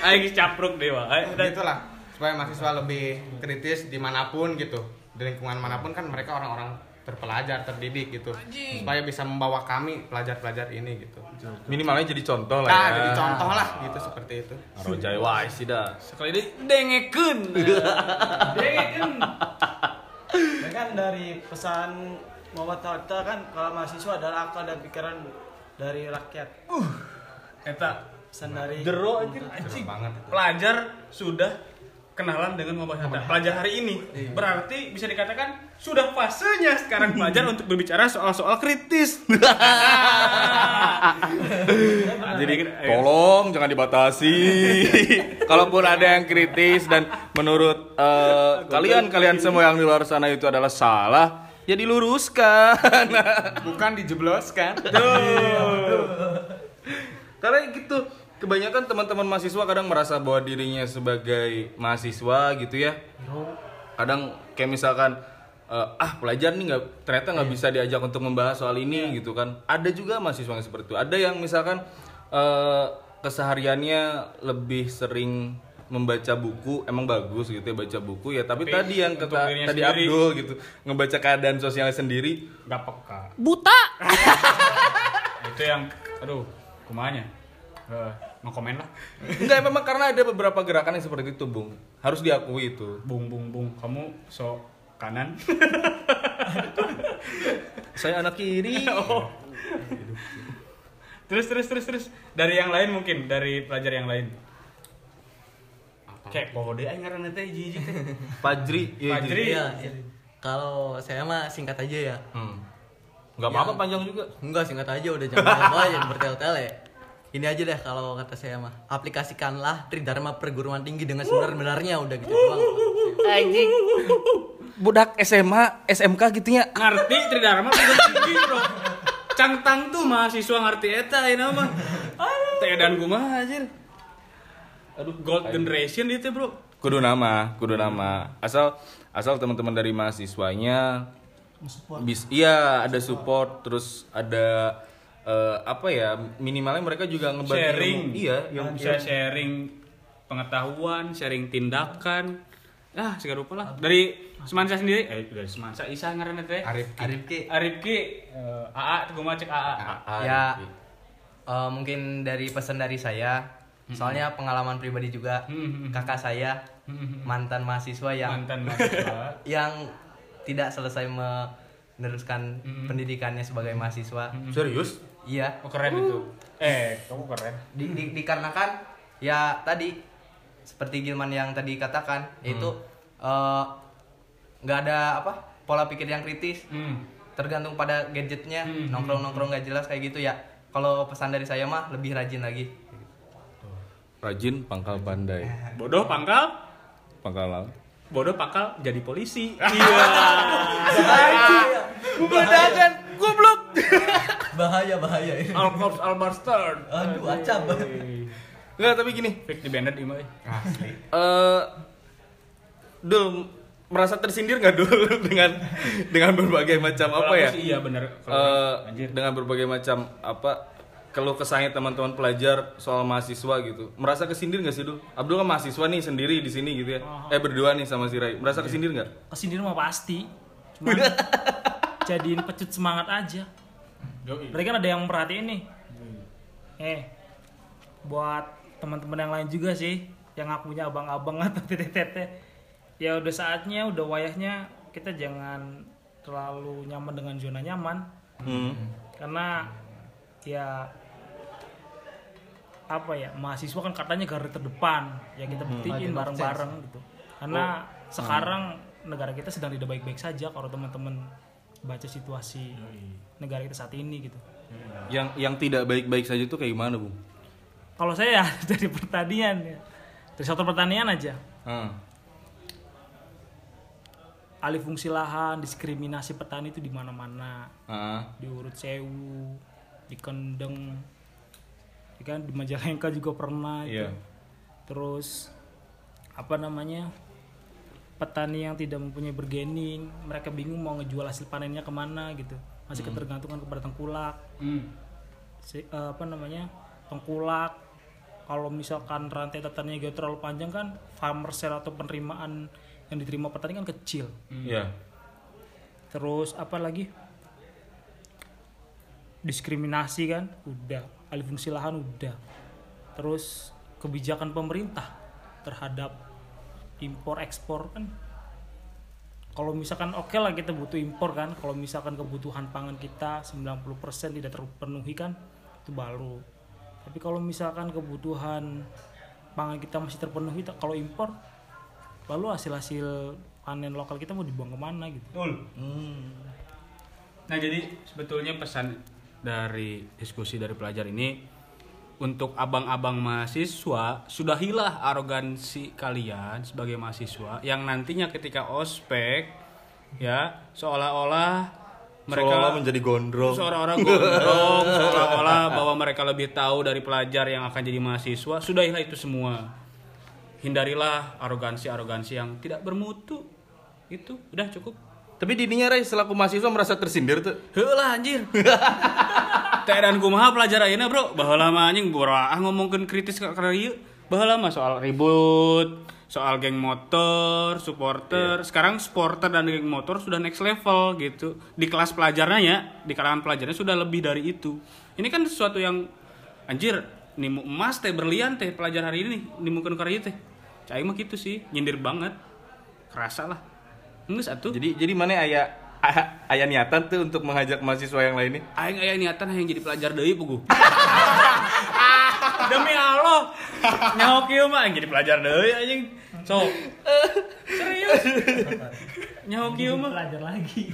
Ayo capruk dewa. Dan itulah supaya mahasiswa lebih kritis di mana pun gitu. Di lingkungan mana pun kan mereka orang-orang terpelajar terdidik gitu supaya bisa membawa kami pelajar-pelajar ini gitu Minimalnya jadi contoh lah nah ya. jadi contoh lah gitu seperti itu Arojai wah sih dah. Sekali ini dengekeun. dengekeun. Ya kan dari pesan Muhammad Hatta kan kalau mahasiswa adalah akal dan pikiran dari rakyat. Eta Pesan dari jero anjir anjing. Pelajar sudah kenalan dengan Muhammad Hatta. Pelajar hari ini berarti bisa dikatakan sudah fasenya sekarang pelajar untuk berbicara soal-soal kritis. Jadi Tolong jangan dibatasi. Kalaupun ada yang kritis dan menurut eh, kalian kalian semua yang di luar sana itu adalah salah, ya diluruskan. bukan dijebloskan Karena gitu, kebanyakan teman-teman mahasiswa kadang merasa bahwa dirinya sebagai mahasiswa gitu ya. Kadang kayak misalkan eh, ah pelajar nih nggak ternyata nggak bisa diajak untuk membahas soal ini gitu kan. Ada juga mahasiswa yang seperti itu. Ada yang misalkan eh, kesehariannya lebih sering membaca buku emang bagus gitu ya baca buku ya tapi, Tapi tadi yang kata tadi sendiri. Abdul gitu ngebaca keadaan sosialnya sendiri Gak peka. buta Itu yang aduh, kumanya. Eh, no komen lah. Enggak memang karena ada beberapa gerakan yang seperti itu bung harus diakui itu Bung bung bung, kamu so kanan. saya anak kiri Oh. terus terus terus terus dari yang lain mungkin dari pelajar yang lain kayak kode aja ngaranna teh jijik iya, Fajri. Ji. Iya, iya. Kalau saya mah singkat aja ya. hmm. nggak apa-apa panjang juga Enggak singkat aja udah jangan jangan aja bertele-tele. Ini aja deh kalau kata saya mah. Aplikasikanlah Tridharma perguruan tinggi dengan sebenar-benarnya udah gitu doang. anjing. Budak SMA SMK gitu ya ngerti tridharma udah tinggi bro. Cangtang tuh mahasiswa ngerti eta ini mah teh dan kumaha anjir. Aduh gold generation itu bro. Kudu nama kudu nama. Asal asal teman-teman dari mahasiswanya bis iya ada support terus ada eh, apa ya minimalnya mereka juga ngebagi sharing. Ilmu. iya yang bisa sharing. pengetahuan sharing tindakan. Ah segala rupa lah. Dari semansa sendiri? Eh dari semansa. Isa ngaranna teh Arif Arifki. Arifki eh, AA tuh gue cek AA ya eh, mungkin dari pesan dari saya. Soalnya pengalaman pribadi juga. Hmm, hmm, kakak saya mantan mahasiswa yang mantan mahasiswa. yang tidak selesai meneruskan pendidikannya sebagai mahasiswa. Serius iya. Oh keren itu. Eh kamu keren. Di, di- dikarenakan ya tadi seperti Gilman yang tadi katakan yaitu eh, nggak ada apa pola pikir yang kritis. Hmm. tergantung pada gadgetnya. Hmm. nongkrong nongkrong nggak jelas kayak gitu ya. Kalau pesan dari saya mah lebih rajin lagi. Rajin pangkal pandai. Bodoh pangkal? Pangkal laut. Bodoh pangkal jadi polisi. Iya. Membedakan goblok. Bahaya bahaya ini. Alphonse Albarstern Aduh, acap. Enggak, tapi gini. fake di bandit imah eh. Eh Dul merasa tersindir nggak dul dengan dengan berbagai macam apa ya? sih iya bener Kalau Eh, anjir dengan berbagai macam apa kalau kesahnya teman-teman pelajar soal mahasiswa gitu merasa kesindir nggak sih dul Abdul kan mahasiswa nih sendiri di sini gitu ya eh berdua nih sama si Rai merasa kesindir nggak Kesindir mah pasti. Cuman jadiin pecut semangat aja. Kan ada yang merhatiin nih. Eh, buat teman-teman yang lain juga sih, yang akunya abang-abang atau tete-tete. Ya udah saatnya, udah wayahnya kita jangan terlalu nyaman dengan zona nyaman. hmm. Karena ya apa ya mahasiswa kan katanya garda terdepan ya kita buktiin bareng-bareng gitu karena sekarang negara kita sedang tidak baik-baik saja kalau teman-teman baca situasi negara kita saat ini gitu Yang yang tidak baik-baik saja itu kayak gimana, Bung? kalau saya ya dari pertanian ya dari sektor pertanian aja Ah. alih fungsi lahan diskriminasi petani itu di mana-mana Ah. di urut sewu di kendeng ya kan di majalengka juga pernah itu. Iya. terus apa namanya petani yang tidak mempunyai bergening mereka bingung mau ngejual hasil panennya ke mana gitu. Masih ketergantungan kepada tengkulak. Hmm. Si- eh, apa namanya tengkulak. Kalau misalkan rantai tatanan gak terlalu panjang kan farmer sale atau penerimaan yang diterima petani kan kecil. Iya. terus apa lagi? Diskriminasi kan udah. Alih fungsi lahan udah. Terus kebijakan pemerintah terhadap impor ekspor kan. Kalau misalkan oke lah kita butuh impor kan. Kalau misalkan kebutuhan pangan kita 90% tidak terpenuhi kan itu baru. Tapi kalau misalkan kebutuhan pangan kita masih terpenuhi kalau impor lalu hasil-hasil panen lokal kita mau dibuang ke mana gitu. Nah jadi sebetulnya pesan dari diskusi dari pelajar ini untuk abang-abang mahasiswa sudahilah arogansi kalian sebagai mahasiswa yang nantinya ketika ospek ya seolah-olah mereka Seolah-olah menjadi gondrong. seolah-olah gondrong seolah-olah bahwa mereka lebih tahu dari pelajar yang akan jadi mahasiswa sudahilah itu semua hindarilah arogansi-arogansi yang tidak bermutu itu udah cukup Tapi dirinya Ray selaku mahasiswa merasa tersindir tuh. Heulah anjir. Teh dan kumaha pelajar ayeuna, Bro? Baheula mah anjing boraah ngomongkeun kritis ka kana ieu. Baheula mah soal ribut, soal geng motor, supporter. Sekarang supporter dan geng motor sudah next level gitu. Di kelas pelajarnya ya, di kalangan pelajarnya sudah lebih dari itu. Ini kan sesuatu yang anjir, nimu emas teh berlian teh pelajar hari ini nimukeun ka ieu teh. Cai mah gitu sih, nyindir banget. Kerasa lah. Geus atuh. Jadi jadi mana aya aya niatan tuh untuk mengajak mahasiswa yang lainnya? Aing aya niatan yang jadi pelajar deui pugu. Demi Allah. Nyaho kieu mah aing jadi pelajar deui anjing. Sok. Serius. Nyaho kieu mah belajar lagi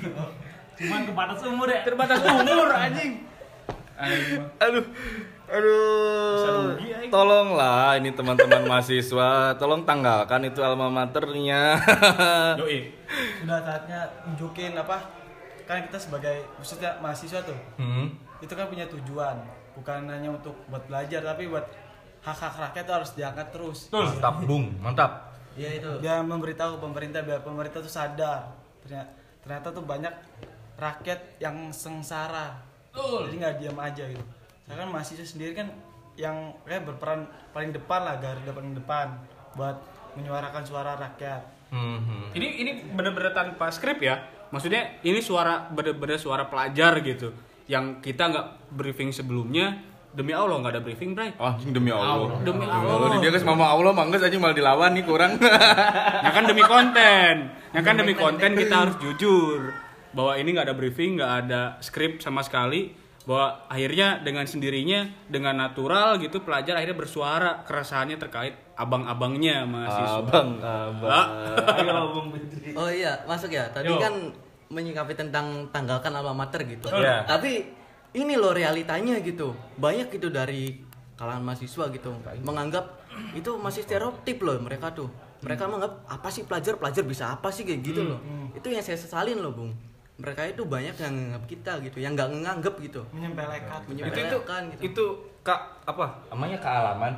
cuman kebatas umur ya terbatas umur anjing. Aduh. Aduh. Tolonglah ini teman-teman mahasiswa, tolong tanggalkan itu alma maternya. Yoi. Udah saatnya nunjukin apa? Kan kita sebagai maksudnya mahasiswa tuh, Hmm. itu kan punya tujuan, bukan hanya untuk buat belajar tapi buat hak-hak rakyat tuh harus diangkat terus. Mantap, Bung. Mantap. Iya itu. Dia memberitahu pemerintah biar pemerintah tuh sadar. Ternyata, ternyata tuh banyak rakyat yang sengsara. Jadi nggak diam aja gitu. Saya kan mahasiswa sendiri kan yang kayak berperan paling depan lah, garda paling depan buat menyuarakan suara rakyat. Hmm. Ini ini bener-bener tanpa skrip ya. Maksudnya ini suara bener-bener suara pelajar gitu. Yang kita nggak briefing sebelumnya. Demi Allah nggak ada briefing, Bray. Oh, anjing demi Allah. Demi Allah. Allah. Dia guys mama Allah manggas aja malah dilawan nih kurang. Ya kan demi konten. Ya kan demi konten kita harus jujur bahwa ini nggak ada briefing, nggak ada skrip sama sekali. Bahwa akhirnya dengan sendirinya, dengan natural gitu pelajar akhirnya bersuara keresahannya terkait abang-abangnya mahasiswa. abang, abang. Ah. ayo bung Bedri Oh iya, masuk ya. Tadi Yo. kan menyikapi tentang tanggalkan alma mater gitu. Iya. Tapi ini loh realitanya gitu. Banyak gitu dari kalangan mahasiswa gitu menganggap itu masih stereotip loh mereka tuh. Mereka menganggap apa sih pelajar pelajar bisa apa sih kayak gitu loh. Itu yang saya sesalin loh, Bung. Mereka itu banyak yang nganggap kita gitu, yang nggak nganggap gitu. Menyempelekan. itu itu Menyepelekan gitu. itu kak apa? Namanya kealaman.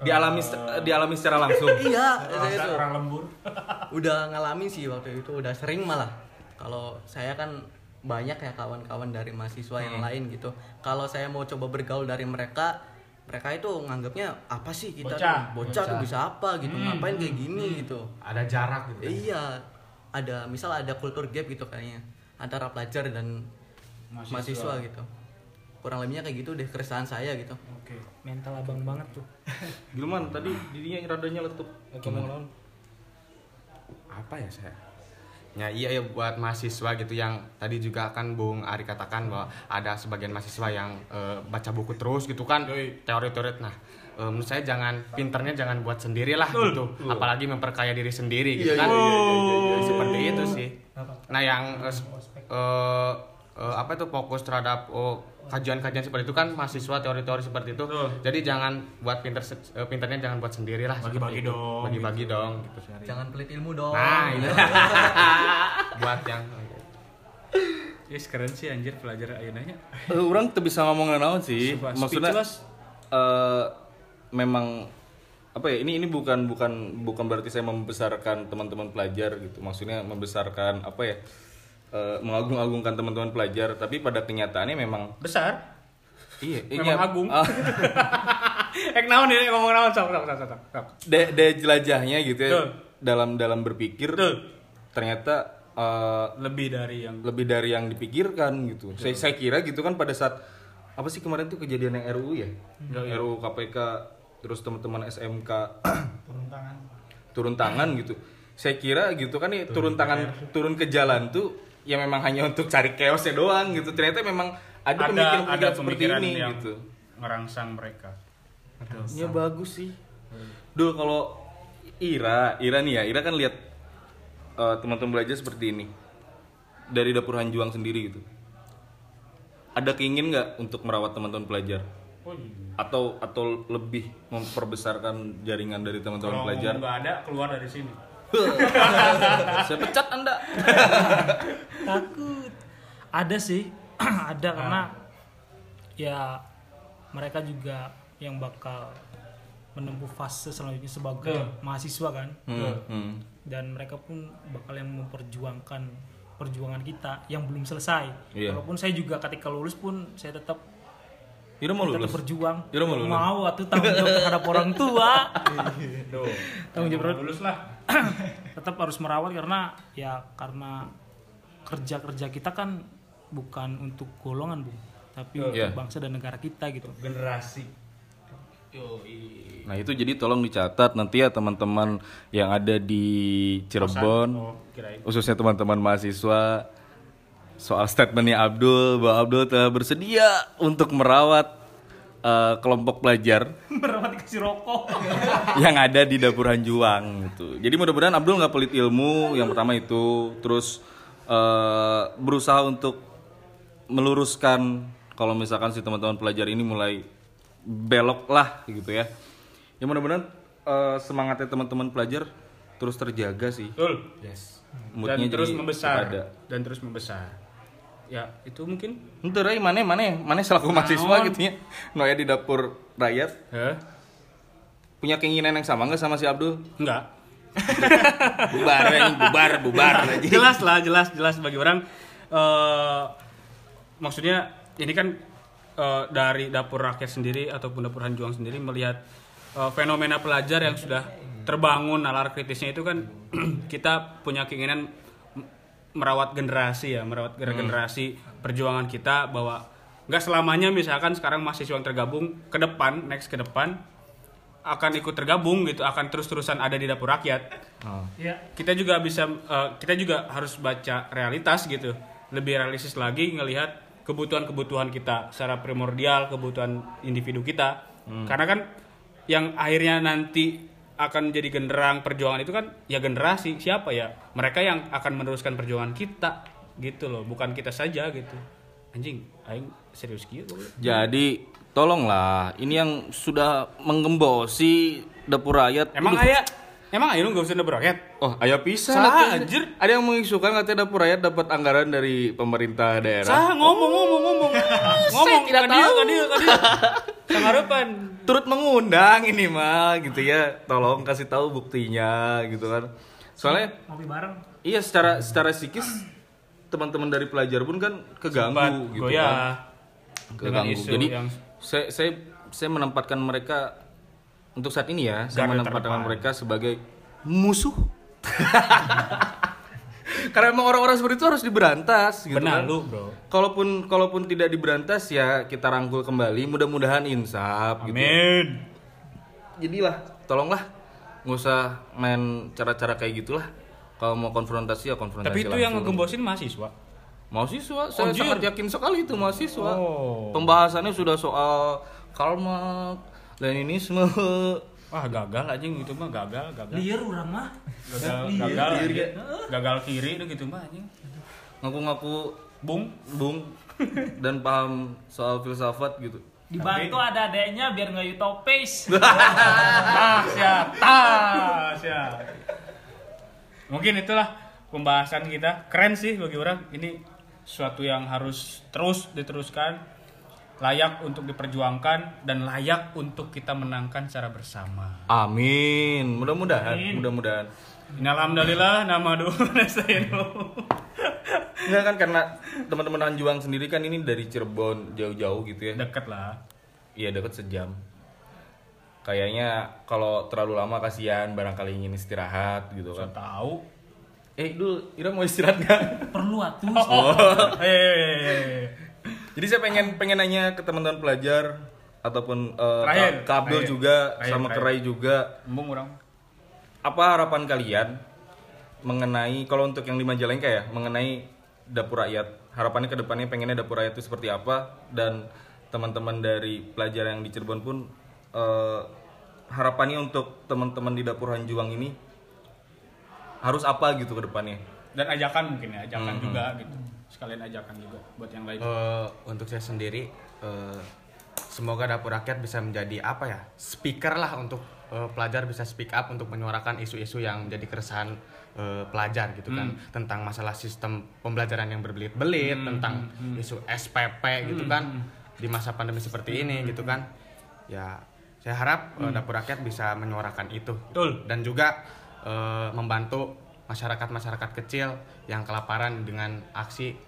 Dialami se- dialami secara langsung. Iya, saya itu. orang lembur. udah ngalamin sih waktu itu udah sering malah. Kalau saya kan banyak ya kawan-kawan dari mahasiswa yang lain gitu. Kalau saya mau coba bergaul dari mereka mereka itu nganggapnya apa sih kita Bocah. tuh? Bocah tuh bisa apa gitu? Ngapain kayak gini gitu? Ada jarak gitu. iya ada misal ada kultur gap gitu kayaknya antara pelajar dan mahasiswa, gitu. Kurang lebihnya kayak gitu deh keresahan saya gitu. Oke. Mental abang banget tuh. Gilman tadi dirinya radanya letup. Lawan apa ya saya? Ya iya ya buat mahasiswa gitu yang tadi juga kan Bung Ari katakan bahwa ada sebagian mahasiswa yang eh, baca buku terus gitu kan teori-teori. Nah eh, menurut saya jangan pinternya jangan buat sendiri lah gitu. Apalagi memperkaya diri sendiri gitu Iya, kan. iya, iya, iya, iya, iya. seperti itu sih. Nah yang eh, eh, apa itu fokus terhadap oh, kajian-kajian seperti itu kan mahasiswa teori-teori seperti itu. Jadi jangan buat pinter pinternya jangan buat sendiri lah Bagi-bagi dong, bagi-bagi dong gitu. Jangan pelit ilmu dong. nah itu buat yang Yes, keren sih anjir pelajar ayeuna Eh, orang tuh bisa ngomong naon sih? Sumpah, maksudnya speechless. Memang apa ya ini ini bukan bukan bukan berarti saya membesarkan teman-teman pelajar gitu maksudnya membesarkan apa ya eh, mengagung-agungkan teman-teman pelajar tapi pada kenyataannya memang Besar. iya Memang iya, agung. ah, Eh naon ini ngomong naon sok sok sok sok. da- daya jelajahnya gitu ya Betul. dalam dalam berpikir Betul. ternyata eh, Lebih dari yang lebih dari yang dipikirkan gitu. Saya saya kira gitu kan pada saat apa sih kemarin tuh kejadian yang RUU ya? RUU KPK terus teman-teman SMK turun tangan turun tangan gitu. Saya kira gitu kan nih turun tangan turun ke jalan tuh ya memang hanya untuk cari chaosnya doang gitu. Ternyata memang ada ada pemikiran-pemikiran ada seperti pemikiran ini yang gitu. merangsang mereka. Ya bagus sih. Dul kalau Ira, Ira nih ya, Ira kan lihat eh, teman-teman belajar seperti ini dari dapur Hanjuang sendiri gitu. Ada keingin nggak untuk merawat teman-teman pelajar? Oh iya. Atau atau lebih memperbesarkan jaringan dari teman-teman Kalau pelajar? nggak ada keluar dari sini. Saya pecat Anda. takut ada sih ada karena ya mereka juga yang bakal menempuh fase selanjutnya sebagai mahasiswa kan Hmm, hmm. dan mereka pun bakal yang memperjuangkan perjuangan kita yang belum selesai Iya. walaupun saya juga ketika lulus pun saya tetap Ira mau tetap lulus? berjuang Ira mau lulus? mau atau tanggung jawab terhadap orang tua Tuh. tanggung jawab Lulus lah. tetap harus merawat karena ya karena kerja kerja kita kan bukan untuk golongan bu tapi untuk Iya. bangsa dan negara kita gitu Generasi. Nah itu jadi tolong dicatat nanti ya teman-teman yang ada di Cirebon, Oh, khususnya teman-teman mahasiswa soal statementnya Abdul bahwa Abdul telah bersedia untuk merawat eh, kelompok pelajar merawat dikasih rokok yang ada di dapur Hanjuang gitu. Jadi mudah-mudahan Abdul nggak pelit ilmu yang pertama itu, terus eh, berusaha untuk meluruskan kalau misalkan si teman-teman pelajar ini mulai belok lah gitu ya. Ya mudah-mudahan eh, semangatnya teman-teman pelajar terus terjaga sih. Betul. Moodnya Dan terus membesar. ada. Dan terus membesar. Ya, itu mungkin. Entar ya mana mana mana selaku mahasiswa gitu ya. Noya di dapur rakyat Hah? punya keinginan yang sama nggak sama si Abdul? Enggak. Bubar anjing, bubar, bubar aja. jelas lah jelas jelas bagi orang eh maksudnya ini kan eh, dari dapur rakyat sendiri ataupun dapur Hanjuang sendiri melihat eh, fenomena pelajar yang sudah terbangun nalar kritisnya itu kan kita punya keinginan merawat generasi ya merawat gener- generasi perjuangan kita bahwa nggak selamanya misalkan sekarang mahasiswa yang tergabung ke depan next ke depan akan ikut tergabung gitu akan terus-terusan ada di dapur rakyat. Ya kita juga bisa eh, kita juga harus baca realitas gitu lebih realistis lagi ngelihat kebutuhan-kebutuhan kita secara primordial kebutuhan individu kita. Karena kan yang akhirnya nanti akan jadi genderang perjuangan itu kan ya generasi siapa ya mereka yang akan meneruskan perjuangan kita gitu loh bukan kita saja gitu anjing aing serius gitu Jadi tolonglah ini yang sudah menggembosi dapur rakyat. emang ayah emang ayah lu gak usah berakhir Oh, ayah bisa. Sah, nanti. anjir. Ada yang mengisukan katanya dapur rakyat dapat anggaran dari pemerintah daerah. Sah ngomong ngomong ngomong ngomong tidak tahu. dia ke dia Sangarepan Turut mengundang ini mah gitu ya. Tolong kasih tahu buktinya gitu kan. Soalnya ngopi bareng iya secara secara psikis teman-teman dari pelajar pun kan keganggu Sempat gitu kan. goyah dengan Keganggu. isu Jadi yang saya saya saya menempatkan mereka untuk saat ini ya, saya Garda menempatkan terdepan. mereka sebagai musuh. Karena emang orang-orang seperti itu harus diberantas gitu benar kan. lu bro Kalaupun kalaupun tidak diberantas ya kita rangkul kembali, mudah-mudahan insaf gitu. amin Jadilah, tolonglah nggak usah main cara-cara kayak gitulah. Kalau mau konfrontasi ya konfrontasi tapi itu yang ngegembosin mahasiswa Mahasiswa, saya Anjir. sangat yakin sekali itu mahasiswa. Oh. Pembahasannya sudah soal Karl Marx, Leninisme. Wah gagal aja gitu mah gagal gagal. liar orang mah Gagal Liar, gagal. liar, anjing. Gagal kiri itu gitu mah anjing. Ngaku-ngaku Bung. bung dan paham soal filsafat gitu. dibantu ada adeknya biar nggak utopis Ah, siap. Ah, siap. Mungkin itulah pembahasan kita. Keren sih bagi orang. Ini suatu yang harus terus diteruskan, layak untuk diperjuangkan dan layak untuk kita menangkan secara bersama. Amin. Mudah-mudahan, mudah-mudahan. Alhamdulillah nama dulu saya Enggak kan karena teman-teman Anjuang sendiri kan ini dari Cirebon jauh-jauh gitu ya. deket lah. Iya deket sejam. Kayaknya kalau terlalu lama kasihan barangkali ingin istirahat gitu kan. tahu. Eh dulu Ira mau istirahat nggak? perlu atuh Eh, Jadi saya pengen pengen nanya ke teman-teman pelajar ataupun eh, Kak Abdul terakhir. juga sama. Kerai juga. embung orang. Apa harapan kalian mengenai kalau untuk yang di Majalengka ya mengenai dapur rakyat harapannya ke depannya pengennya dapur rakyat itu seperti apa dan teman-teman dari pelajar yang di Cirebon pun eh, harapannya untuk teman-teman di dapur Hanjuang ini harus apa gitu ke depannya Dan ajakan mungkin ya, ajakan Mhm. juga gitu. Sekalian ajakan juga buat yang lain. Eh, untuk saya sendiri eh, semoga dapur rakyat bisa menjadi apa ya speaker lah untuk eh, pelajar bisa speak up untuk menyuarakan isu-isu yang menjadi keresahan eh, pelajar gitu kan. Tentang masalah sistem pembelajaran yang berbelit-belit tentang isu SPP gitu kan di masa pandemi seperti ini gitu kan. Ya saya harap eh, dapur rakyat bisa menyuarakan itu. Betul. dan juga eh, membantu masyarakat-masyarakat kecil yang kelaparan dengan aksi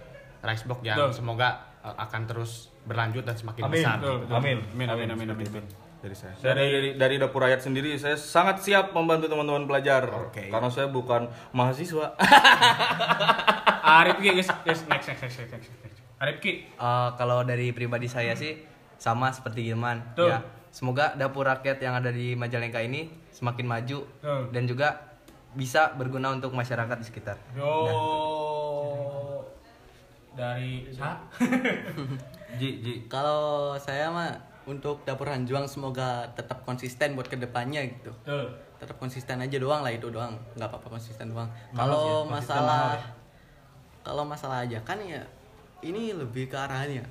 rice box yang Betul. semoga eh, akan terus berlanjut dan semakin Amin. besar. Betul, betul. Amin. Amin, amin, amin, amin, amin. Dari saya. dari, dari dari dapur rakyat sendiri saya sangat siap membantu teman-teman pelajar Oke. karena saya bukan mahasiswa Arif Ki, guys, guys, next, next, next, next, next. Arif Ki, Eh, kalau dari pribadi saya sih sama seperti Gilman Tuh. ya semoga dapur rakyat yang ada di Majalengka ini semakin maju Tuh. dan juga bisa berguna untuk masyarakat di sekitar yo dari sa Ji Ji Kalau saya mah untuk dapur Hanjuang semoga tetap konsisten buat ke depannya gitu. Tuh. Tetap konsisten aja doang lah itu doang. nggak apa-apa konsisten doang. Kalau masalah kalau masalah ajakan ya ini lebih ke arahnya.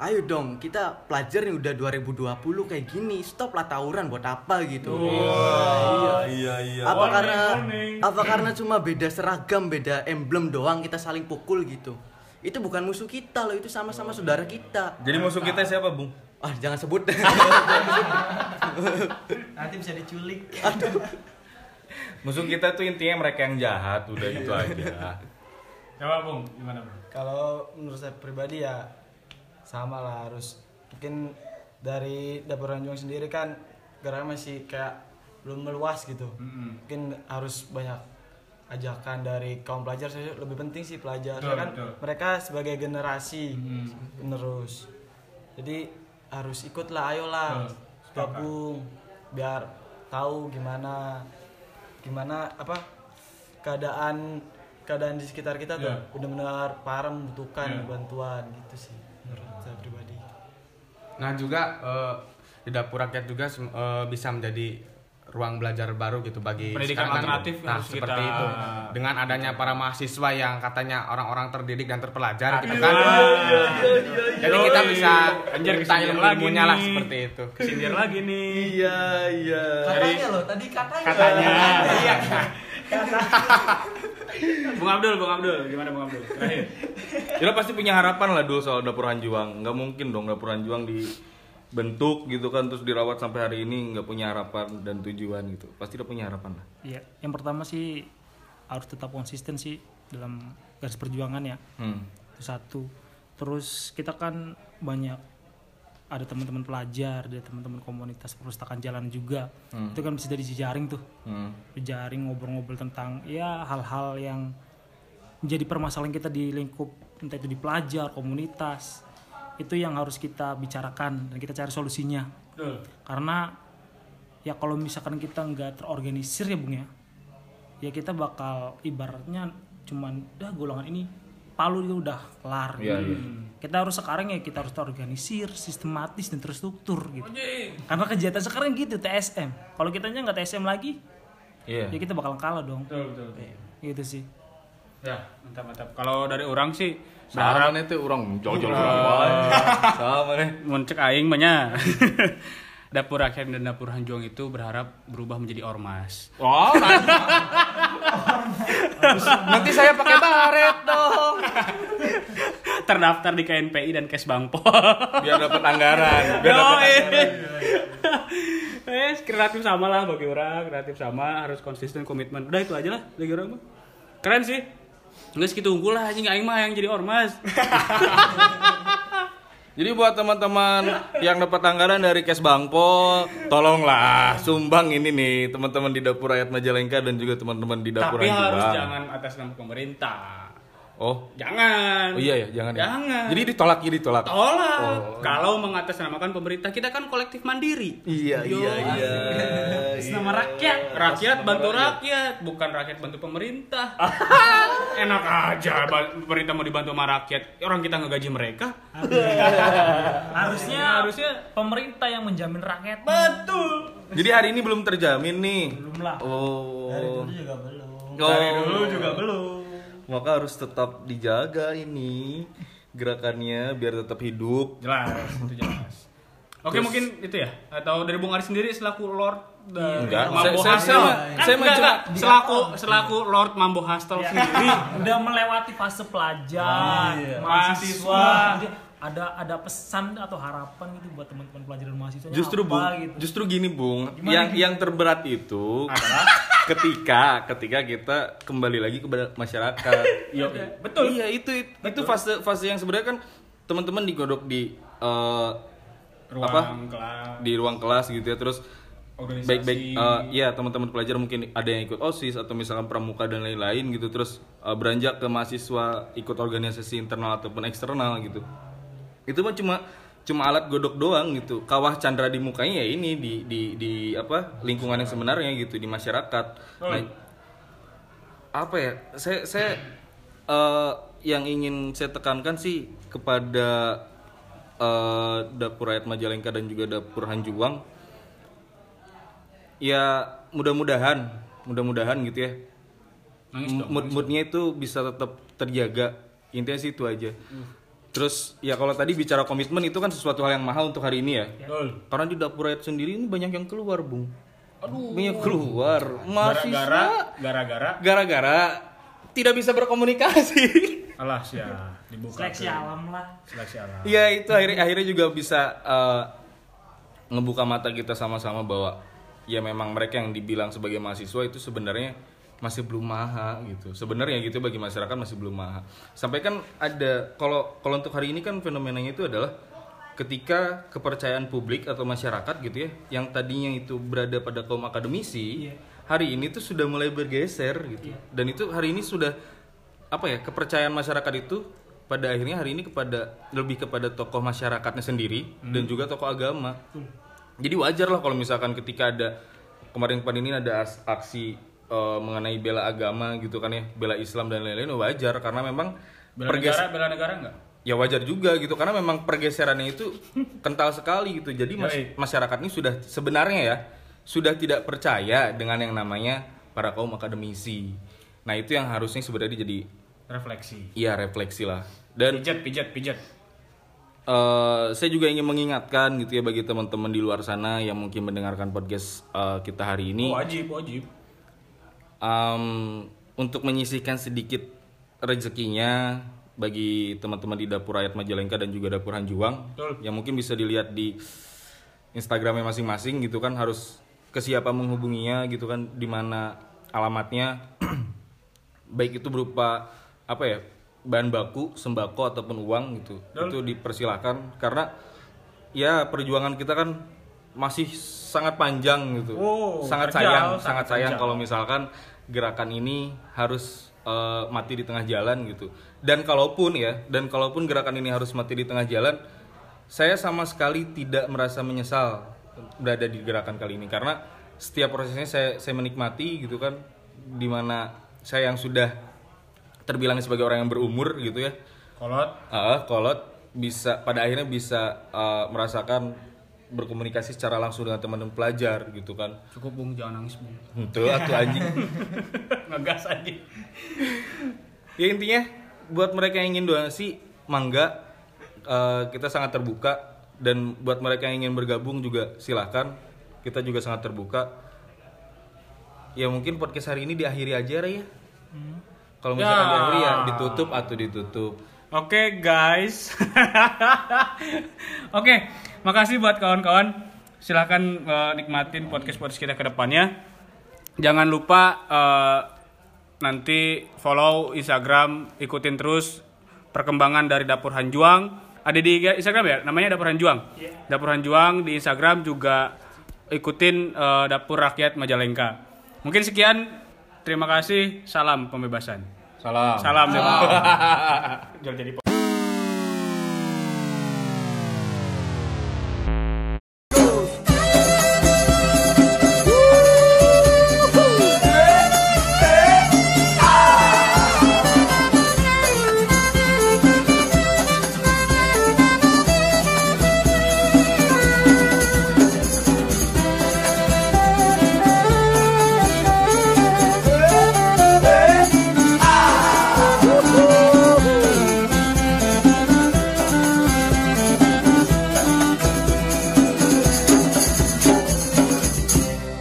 Ayo dong, kita pelajar nih udah 2020 kayak gini. Stop lah tawuran buat apa gitu. iya iya iya apa Warning, karena warning. apa karena cuma beda seragam beda emblem doang kita saling pukul gitu itu bukan musuh kita loh itu sama-sama saudara kita jadi musuh kita siapa bung ah jangan sebut nanti bisa diculik musuh kita tuh intinya mereka yang jahat udah itu aja Coba Bung, gimana Bung? kalau menurut saya pribadi ya sama lah harus mungkin dari dapur Ranjung sendiri kan geraknya masih kayak belum meluas gitu. Mungkin harus banyak ajakan dari kaum pelajar saya lebih penting sih pelajar Betul, kan. betul. mereka sebagai generasi penerus. Jadi harus ikutlah ayolah Betul, gabung biar tahu gimana gimana apa keadaan keadaan di sekitar kita tuh Iya. benar-benar parah membutuhkan Iya. bantuan gitu sih Nah juga eh, di dapur rakyat juga eh, bisa menjadi ruang belajar baru gitu bagi Pendidikan sekarang kan- alternatif nah harus seperti kita- itu. Dengan adanya para mahasiswa yang katanya orang-orang terdidik dan terpelajar gitu kan. Jadi kita bisa Anjir, ilmu lagi ilmunya lah seperti itu. Kesindir lagi nih. iya iya. Katanya loh tadi katanya. Katanya. Iya. Bung Abdul, Bung Abdul, gimana Bung Abdul? Terakhir. Ira pasti punya harapan lah dulu soal dapur Hanjuang nggak mungkin dong dapur Hanjuang dibentuk gitu kan terus dirawat sampai hari ini nggak punya harapan dan tujuan gitu pasti udah punya harapan lah Iya, yang pertama sih harus tetap konsisten sih dalam garis perjuangan ya. hmm. Itu satu. Terus kita kan banyak ada teman-teman pelajar, ada teman-teman komunitas perpustakaan jalan juga. Itu kan bisa dari jejaring tuh. Hmm. Jejaring ngobrol-ngobrol tentang ya hal-hal yang menjadi permasalahan kita di lingkup entah itu di pelajar, komunitas. Itu yang harus kita bicarakan dan kita cari solusinya. Betul. karena ya kalau misalkan kita nggak terorganisir ya bung ya ya kita bakal ibaratnya cuman dah golongan ini palu dia udah kelar Iya, gitu. iya. Kita harus sekarang ya kita harus organisir sistematis dan terstruktur gitu karena kegiatan sekarang gitu TSM kalau kitanya nggak TSM lagi Iya. ya kita bakal kalah dong Betul, betul. gitu sih Ya, mantap mantap. Kalau dari orang sih berharap nih tuh orang jauh-jauh orang lain. Sama nih. mencek aing banyak. dapur rakyat dan dapur hanjuang itu berharap berubah menjadi ormas. Wow, nanti, nanti saya pakai baret dong. Terdaftar di KNPI dan Kesbangpol. Biar dapat anggaran. Biar dapat anggaran. Eh, kreatif sama lah bagi orang, kreatif sama, harus konsisten komitmen. Udah itu aja lah bagi orang mah. Keren sih. Nggak segitu unggul lah anjing aing mah yang jadi ormas. Jadi buat teman-teman yang dapat anggaran dari Kes Bangpol, tolonglah sumbang ini nih teman-teman di dapur rakyat Majalengka dan juga teman-teman di dapur Tapi harus jangan atas nama pemerintah. Oh, Jangan. oh iya ya, jangan ya. Jangan. Jadi ditolak, jadi ditolak. Tolak. Kalau mengatasnamakan pemerintah, kita kan kolektif mandiri. Iya, iya, iya. nama rakyat Rakyat bantu rakyat, bukan rakyat bantu pemerintah. Enak aja pemerintah mau dibantu sama rakyat. Orang kita ngegaji mereka. harusnya Harusnya pemerintah yang menjamin rakyat betul. Jadi hari ini belum terjamin nih. belum lah Oh. Dulu juga belum. Dari Dulu juga belum. Maka harus tetap dijaga ini gerakannya biar tetap hidup. Jelas, itu jelas. Oke mungkin itu ya atau dari Bung Ari sendiri selaku Lord uh, Enggak, Mambo saya- saya- Hustle. saya- Kan saya enggak, enggak. selaku selaku Lord Mambo Hustle Ya. sendiri. udah melewati fase pelajar Iya. mahasiswa ada ada pesan atau harapan gitu buat teman-teman pelajar dan mahasiswa Justru apa Bung, gitu justru gini Bung, yang yang terberat itu ketika ketika kita kembali lagi kepada masyarakat. Iya, betul. Iya, itu itu, itu fase fase yang sebenarnya kan teman-teman digodok di eh, Ruang apa? kelas. Di ruang kelas gitu ya. Terus baik-baik eh, ya teman-teman pelajar mungkin ada yang ikut OSIS atau misalkan pramuka dan lain-lain gitu. Terus eh, beranjak ke mahasiswa ikut organisasi internal ataupun eksternal gitu. Itu mah cuma cuma alat godok doang gitu. Kawah Chandra di mukanya ya ini di di di apa? lingkungan yang sebenarnya gitu di masyarakat. Nah, apa ya saya saya eh, yang ingin saya tekankan sih kepada eh, dapur rakyat Majalengka dan juga dapur Hanjuang ya mudah-mudahan mudah-mudahan gitu ya mood moodnya itu bisa tetap terjaga intinya sih itu aja terus ya kalau tadi bicara komitmen itu kan sesuatu hal yang mahal untuk hari ini ya. Betul. karena di dapur rakyat sendiri ini banyak yang keluar bung. Aduh. Banyak keluar. Gara-gara mahasiswa gara-gara? Gara-gara tidak bisa berkomunikasi. alas ya dibuka seleksi ke- alam lah. Seleksi alam. Iya itu akhirnya akhirnya juga bisa eh, ngebuka mata kita sama-sama bahwa ya memang mereka yang dibilang sebagai mahasiswa itu sebenarnya masih belum maha gitu. Sebenarnya gitu bagi masyarakat masih belum maha. Sampai kan ada kalau kalau untuk hari ini kan fenomenanya itu adalah ketika kepercayaan publik atau masyarakat gitu ya yang tadinya itu berada pada kaum akademisi hari ini tuh sudah mulai bergeser gitu. Dan itu hari ini sudah apa ya kepercayaan masyarakat itu pada akhirnya hari ini kepada lebih kepada tokoh masyarakatnya sendiri dan juga tokoh agama. Jadi wajar lah kalau misalkan ketika ada kemarin-kemarin ini ada aks- aksi eh, mengenai bela agama gitu kan ya bela Islam dan lain-lain wajar karena memang Bela perges- negara, bela negara enggak? ya wajar juga gitu karena memang pergeserannya itu kental sekali gitu jadi mas- masyarakat ini sudah sebenarnya ya sudah tidak percaya dengan yang namanya para kaum akademisi nah itu yang harusnya sebenarnya jadi Refleksi. iya refleksi lah dan Pijat, pijat, pijat. eh, saya juga ingin mengingatkan gitu ya bagi teman-teman di luar sana yang mungkin mendengarkan podcast eh, kita hari ini wajib, wajib. Em, untuk menyisihkan sedikit rezekinya bagi teman-teman di dapur rakyat Majalengka dan juga dapur Hanjuang Betul. yang mungkin bisa dilihat di Instagramnya masing-masing gitu kan harus ke siapa menghubunginya gitu kan di mana alamatnya. Baik itu berupa apa ya bahan baku sembako ataupun uang gitu. Itu dipersilahkan karena ya perjuangan kita kan masih sangat panjang gitu. Oh, sangat terjal, sayang sangat sangat sayang kalau misalkan gerakan ini harus eh, mati di tengah jalan gitu. Dan kalaupun ya dan kalaupun gerakan ini harus mati di tengah jalan saya sama sekali tidak merasa menyesal berada di gerakan kali ini. Karena setiap prosesnya saya saya menikmati gitu kan di mana saya yang sudah terbilang sebagai orang yang berumur gitu ya. Kolot. Ah, kolot bisa pada akhirnya bisa eh, merasakan berkomunikasi secara langsung dengan teman-teman pelajar gitu kan. Cukup Bung, jangan nangis Bung. itu atau anjing. Ngegas aja. ya intinya buat mereka yang ingin donasi mangga eh, kita sangat terbuka. Dan buat mereka yang ingin bergabung juga silahkan kita juga sangat terbuka. Ya mungkin podcast hari ini diakhiri aja ya kalau misalkan Ya. diakhiri ya ditutup atau ditutup Oke guys. Oke, makasih buat kawan-kawan. Silahkan eh, nikmatin podcast-podcast kita ke depannya. Jangan lupa eh, nanti follow Instagram, ikutin terus perkembangan dari Dapur Hanjuang. Ada di Instagram ya, namanya Dapur Hanjuang. Dapur Hanjuang di Instagram juga ikutin eh, Dapur Rakyat Majalengka. Mungkin sekian. Terima kasih. Salam pembebasan. Salam Salam. Jangan jadi